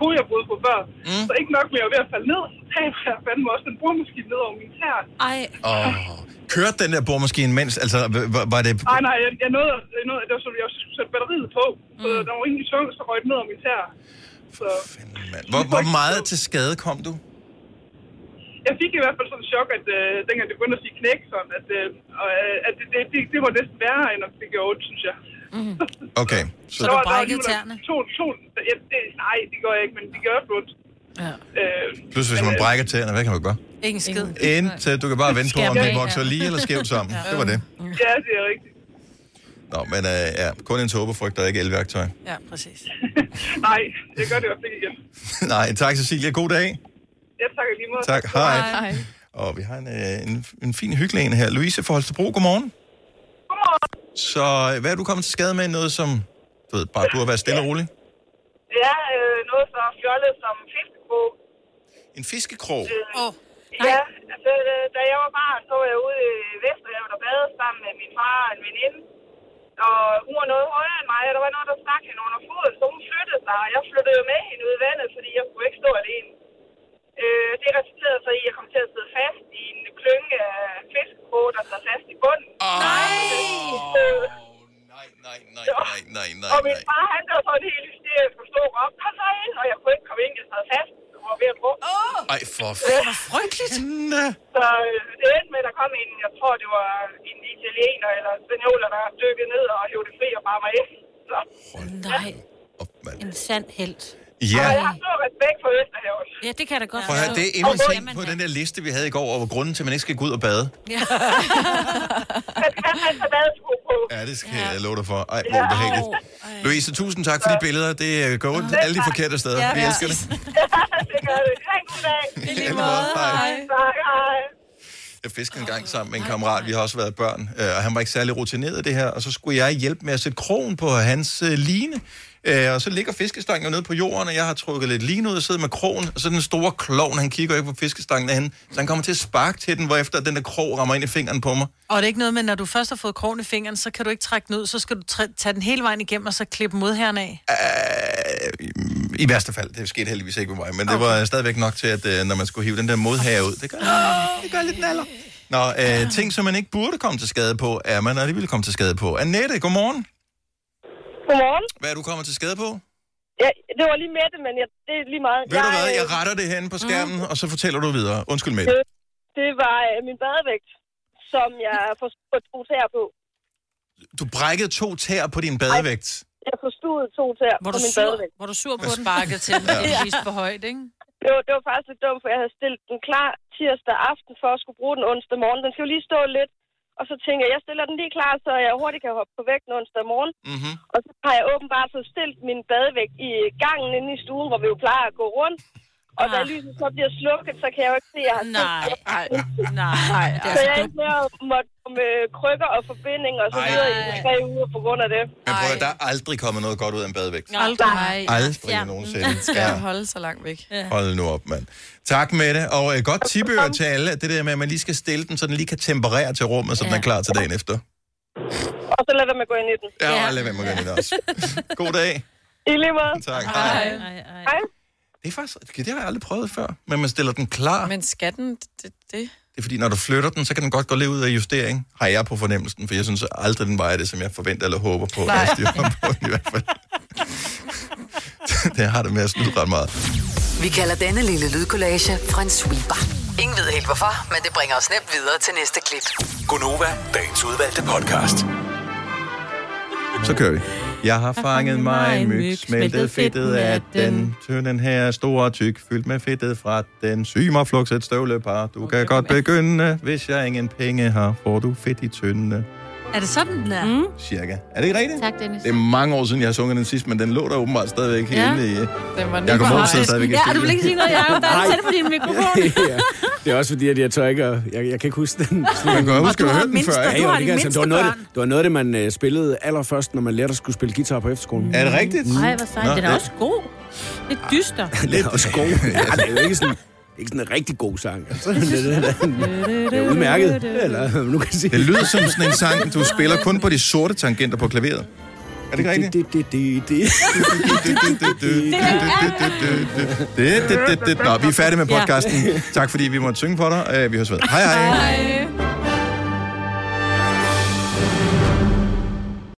på, jeg boede på før. Mm. Så ikke nok med at jeg var ved at falde ned, så taber jeg fandme også den bordmaskine ned over min tær. Ej. Og kørte den der boremaskine mens, altså var det... Nej, nej, jeg, jeg nåede, jeg nåede, det var sådan, jeg skulle sætte batteriet på, så mm. der var ingen tung, så røg den ned over min tær. Så Hvor, hvor meget til skade kom du? jeg fik i hvert fald sådan en chok, at øh, dengang det begyndte at sige knæk, sådan, at, øh, og, øh, at det, det, det, det, var næsten værre, end at det gjorde ondt, synes jeg. Okay. Så, Der var- der var alligevel To, to, ja, det, nej, det gør jeg ikke, men det gør også ondt. Ja. Øh, plus hvis man brækker tænderne, hvad kan man gøre? Ingen skid. Indtil du kan bare vente på, om det vokser ja. lige eller skævt sammen. Det var det. ja, det er rigtigt. Nå, men øh, ja, kun en tåbefrygt og ikke elværktøj. Ja, præcis. *laughs* Nej, jeg gør det i hvert fald igen. *laughs* Nej, tak Cecilia. God dag. Jeg takker lige måde. Tak. Hej. Og vi har en, øh, en, en fin hyggelig en her. Louise fra Holstebro, godmorgen. Så øh, hvad er du kommet til skade med? Noget, som du ved, bare burde være stille og rolig? Ja, øh, noget så fjollet som fiskekrog. En fiskekrog? Øh, oh. Ja, altså, øh, da jeg var barn, så var jeg ude i Vesterhavet og badede sammen med min far og en veninde. Og hun var noget højere end mig, og der var noget, der stak hende under foden, så hun flyttede sig. Og jeg flyttede jo med hende ud i vandet, fordi jeg kunne ikke stå alene. Øh, det resulterede så i, at jeg kom til at sidde fast i en klynge af fiskekrog, der sad fast i bunden. Nej! Nej, nej, nej, nej, nej, Og min far, han var sådan helt hysterisk og stod op. Kom så ind, og jeg kunne ikke komme ind, jeg sad fast. Var ved at drukne. Ej, for Det var frygteligt. Så øh, det endte med, at der kom en, jeg tror, det var en italiener eller spanioler, der dykkede ned og hævde det fri og bare mig ind. Så. Nej. En sand held. Ja. Og jeg har stor respekt for Østerhavet. Ja, det kan jeg da godt Prøv at høre, det er endnu en ting på den der liste, vi havde i går, over grunden til, at man ikke skal gå ud og bade. Ja. *laughs* Man skal have badesko på. Ja, det skal jeg love dig for. Ej, hvor ubehageligt. Louise, tusind tak for de billeder. Det øh, går ondt alle de forkerte steder. Vi elsker det. *laughs* det gør det. Ha' en god dag. I lige måde. Hej. Tak, hej. Jeg fiskede en gang sammen med en kammerat. Vi har også været børn, øh, og han var ikke særlig rutineret i det her. Og så skulle jeg hjælpe med at sætte krogen på hans øh, line. Øh, og så ligger fiskestangen jo nede på jorden, og jeg har trukket lidt line ud og sidder med krogen. Og så den store klovn, han kigger ikke på fiskestangen derhen. Så han kommer til at sparke til den, hvorefter den der krog rammer ind i fingeren på mig. Og det er ikke noget med, når du først har fået krogen i fingeren, så kan du ikke trække den ud, så skal du tage den hele vejen igennem, og så klippe modherren af. I værste fald. Det skete heldigvis ikke med mig, men det var stadigvæk nok til, at øh, når man skulle hive den der modhage ud, det gør, det gør lidt naller. Nå, øh, ting, som man ikke burde komme til skade på, er man alligevel komme til skade på. Annette, godmorgen. Godmorgen. Hvad er du kommet til skade på? Ja, det var lige med det, men jeg, det er lige meget. Ved du hvad, øh, jeg retter det hen på skærmen, og så fortæller du videre. Undskyld med det. det, var øh, min badevægt, som jeg forstod to tæer på. Du brækkede to tæer på din badevægt. Jeg forstod to tæer Var på min sur, badevægt. var du sur på den? Sparket til *laughs* den, Ja. det er for højt, ikke? Det var, det var faktisk lidt dumt, for jeg havde stillet den klar tirsdag aften for at skulle bruge den onsdag morgen. Den skal jo lige stå lidt. Og så tænker jeg, jeg stiller den lige klar, så jeg hurtigt kan hoppe på vægten onsdag morgen. Mm-hmm. Og så har jeg åbenbart så stillet min badevægt i gangen inde i stuen, hvor vi jo plejer at gå rundt. Og da lyset så bliver slukket, så kan jeg jo ikke se, at jeg har Nej, nej, nej. Så jeg er ikke med at måtte med krykker og forbinding og så videre i tre uger på grund af det. Men prøv at, der er aldrig kommet noget godt ud af en badevægt. Aldrig. Aldrig nogensinde. Den skal Ja. ja. holde så langt væk. Ja. Hold nu op, mand. Tak med det. Og et godt tipøre til alle, det der med, at man lige skal stille den, så den lige kan temperere til rummet, så den er klar til dagen efter. Og så lad være med at gå ind i den. Ja, ja. lad være med at gøre det også. God dag. I lige måde. Tak. Hej. Hej. Det er faktisk, det har jeg aldrig prøvet før, men man stiller den klar. Men skal den, det, det? Det er fordi, når du flytter den, så kan den godt gå lidt ud af justering, har jeg på fornemmelsen, for jeg synes aldrig, den vejer det, som jeg forventer eller håber på. Nej. at på, i hvert fald. det har det med at slutte ret meget. Vi kalder denne lille lydkollage en sweeper. Ingen ved helt hvorfor, men det bringer os nemt videre til næste klip. Gunova, dagens udvalgte podcast. Så kører vi. Jeg har fanget mig en myg, smeltet fedtet af den. Tøn den her store tyk, fyldt med fedtet fra den. Syg mig flux et støvlepar. Du kan godt begynde, hvis jeg ingen penge har, får du fedt i tynde. Er det sådan, den er? Mm. Cirka. Er det ikke rigtigt? Tak, Dennis. Det er mange år siden, jeg har sunget den sidst, men den lå der åbenbart stadigvæk Ja. herinde i... Den var Jeg over stadigvæk i Ja, du vil ikke sige noget, Jacob. Der er på din mikrofon. *laughs* ja. Det er også fordi, at jeg tør ikke at, jeg, jeg kan ikke huske den. Man kan huske, at hørt den før? Ja, Du jo, har det, de kan, altså, det, var noget, det, det var noget, af det man øh, spillede allerførst, når man lærte at skulle spille guitar på efterskolen. Er det rigtigt? Nej, hvor sejt. *laughs* Den er også god. Lidt dyster. Det er også god. Ja, det er jo ikke sådan, ikke sådan en rigtig god sang. Altså, *laughs* det, er udmærket. Eller, *laughs* nu kan sige. Det lyder som sådan en sang, du spiller kun på de sorte tangenter på klaveret. Er det ikke rigtigt? Det, det, det, det. Det, det, det, *laughs* det. Nå, vi er færdige med podcasten. Tak fordi vi måtte synge for dig. Øh, Vi høres ved. Hej hej. Hej.